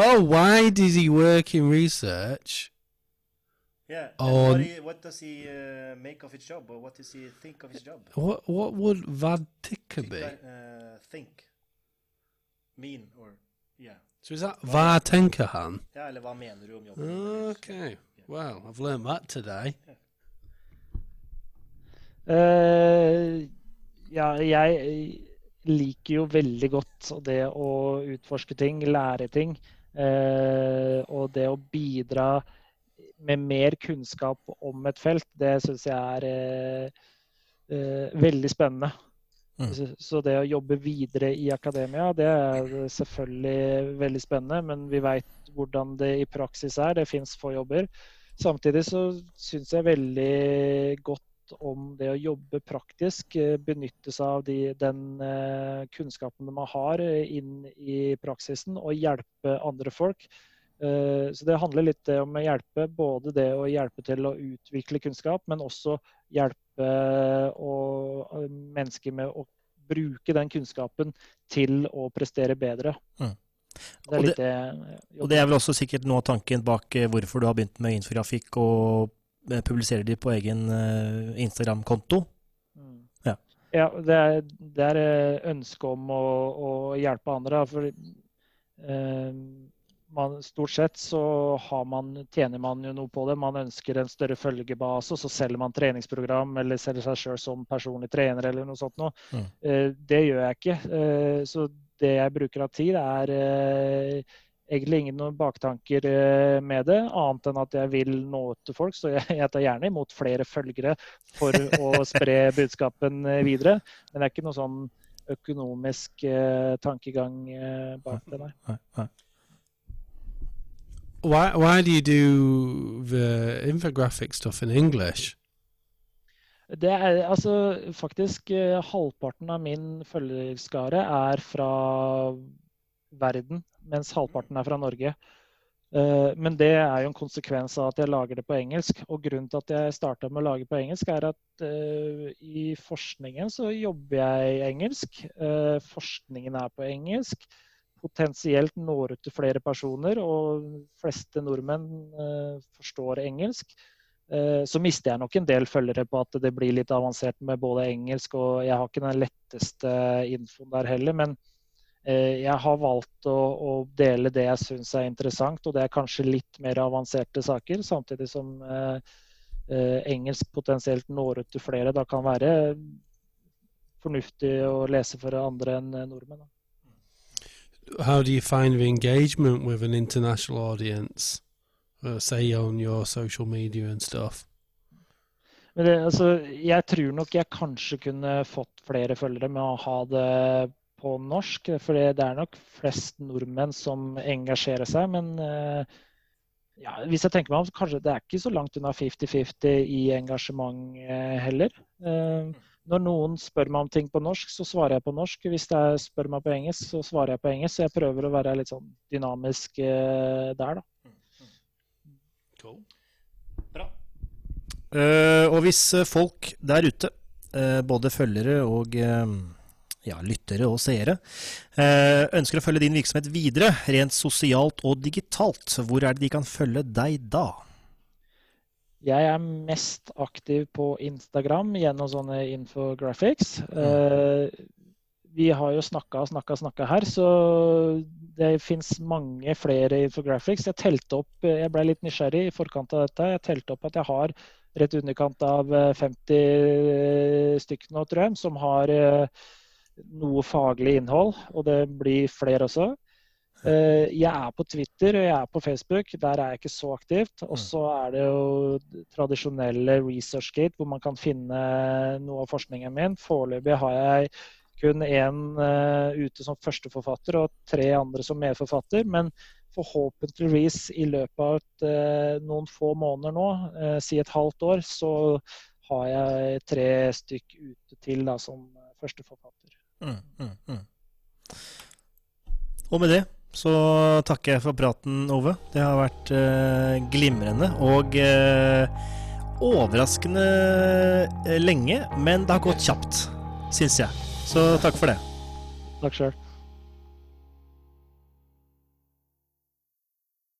Speaker 3: Oh, why does he work in research?
Speaker 1: Yeah.
Speaker 3: and what On-
Speaker 1: what does he make of his job, or what does he think of his job?
Speaker 3: What what would tycker be?
Speaker 1: think. Mean, or yeah.
Speaker 3: So is that vad tänker han?
Speaker 1: Ja, eller hva mener du om jobben?
Speaker 3: Okay. Well, I've learned that today.
Speaker 2: Eh, ja, jeg liker jo veldig godt det å utforske ting, lære ting. eh, og det å bidra med mer kunnskap om et felt, det syns jeg er eh, eh, veldig spennende.
Speaker 1: Mm.
Speaker 2: Så, så det å jobbe videre i akademia, det er selvfølgelig veldig spennende. Men vi veit hvordan det i praksis er. Det fins få jobber. Samtidig så syns jeg veldig godt om det å jobbe praktisk. eh, Benytte seg av de, den eh, kunnskapen man har inn i praksisen, og hjelpe andre folk. Eh, Så det handler litt om å hjelpe, både det å hjelpe til å utvikle kunnskap, men også hjelpe og, eh, mennesker med å bruke den kunnskapen til å prestere bedre.
Speaker 1: Mm.
Speaker 2: Det er
Speaker 1: Og
Speaker 2: det
Speaker 1: Og det er vel også sikkert noe av tanken bak eh, hvorfor du har begynt med infografikk og eh, publiserer de på egen eh, Instagram-konto.
Speaker 2: Mm.
Speaker 1: Ja.
Speaker 2: Ja, det er, det er ønsket ønske om å, å hjelpe andre. For eh, man, stort sett så har man, tjener man jo noe på det. Man ønsker en større følgebase, og så selger man treningsprogram eller selger seg sjøl som personlig trener eller noe sånt noe.
Speaker 1: Mm.
Speaker 2: Eh, det gjør jeg ikke. Eh, så det jeg bruker av tid, er eh, egentlig ingen baktanker med det, annet enn at jeg vil nå ut til folk. Så jeg, jeg tar gjerne imot flere følgere for å spre budskapen videre. Men det er ikke noe sånn økonomisk eh, tankegang eh, bak det, nei.
Speaker 1: Nei, nei.
Speaker 3: Why why do you do the infographic stuff in English?
Speaker 2: Det er altså faktisk eh, halvparten av min følgerskare er fra verden, mens halvparten er fra Norge. Eh, Men det er jo en konsekvens av at jeg lager det på engelsk. Og grunnen til at jeg starta med å lage på engelsk, er at eh, i forskningen så jobber jeg engelsk. Forskningen er på engelsk. Potensielt når ut til flere personer, og fleste nordmenn eh, forstår engelsk. Eh, Så mister jeg nok en del følgere på at det blir litt avansert med både engelsk, og jeg har ikke den letteste infoen der heller. Men eh, jeg har valgt å, å dele det jeg syns er interessant, og det er kanskje litt mer avanserte saker. Samtidig som eh, eh, engelsk potensielt når ut til flere. Da kan være fornuftig å lese for andre enn nordmenn. Da.
Speaker 3: How do you find the engagement with an international audience? Uh, say on your social media and stuff.
Speaker 2: Det, altså, jeg tror nok jeg kanskje kunne fått flere følgere med å ha det på norsk. For det er nok flest nordmenn som engasjerer seg. Men uh, ja, hvis jeg tenker meg om, så kanskje det er ikke så langt unna 50-50 i engasjement uh, heller. Eh, når noen spør meg om ting på norsk, så svarer jeg på norsk. Hvis de spør meg på engelsk, så svarer jeg på engelsk. Så jeg prøver å være litt sånn dynamisk eh, der, da.
Speaker 3: Cool.
Speaker 1: Bra. Uh, og hvis eh, folk der ute, uh, både følgere og uh, ja, lyttere og seere, eh, ønsker å følge din virksomhet videre, rent sosialt og digitalt, hvor er det de kan følge deg da?
Speaker 2: Jeg er mest aktiv på Instagram gjennom sånne infographics.
Speaker 1: Mm.
Speaker 2: Eh, vi har jo snakka og snakka snakka her, så det fins mange flere infographics. Jeg telte opp, jeg ble litt nysgjerrig i forkant av dette. Jeg telte opp at jeg har rett i underkant av 50 stykker nå, tror jeg, som har eh, noe faglig innhold. Og det blir flere også. Eh, jeg er på Twitter og jeg er på Facebook. Der er jeg ikke så aktivt. Og så er det jo tradisjonelle ResearchGate, hvor man kan finne noe av forskningen min. Foreløpig har jeg kun én uh, ute som førsteforfatter og tre andre som medforfatter. Men forhåpentligvis i løpet av et, uh, noen få måneder nå, si et halvt år, så har jeg tre stykk ute til da, som førsteforfatter.
Speaker 1: Mm, mm, mm. Og med det så takker jeg for praten, Ove. Det har vært eh, glimrende og eh, overraskende lenge, men det har gått kjapt, syns jeg. Så takk for det.
Speaker 2: Takk sjøl.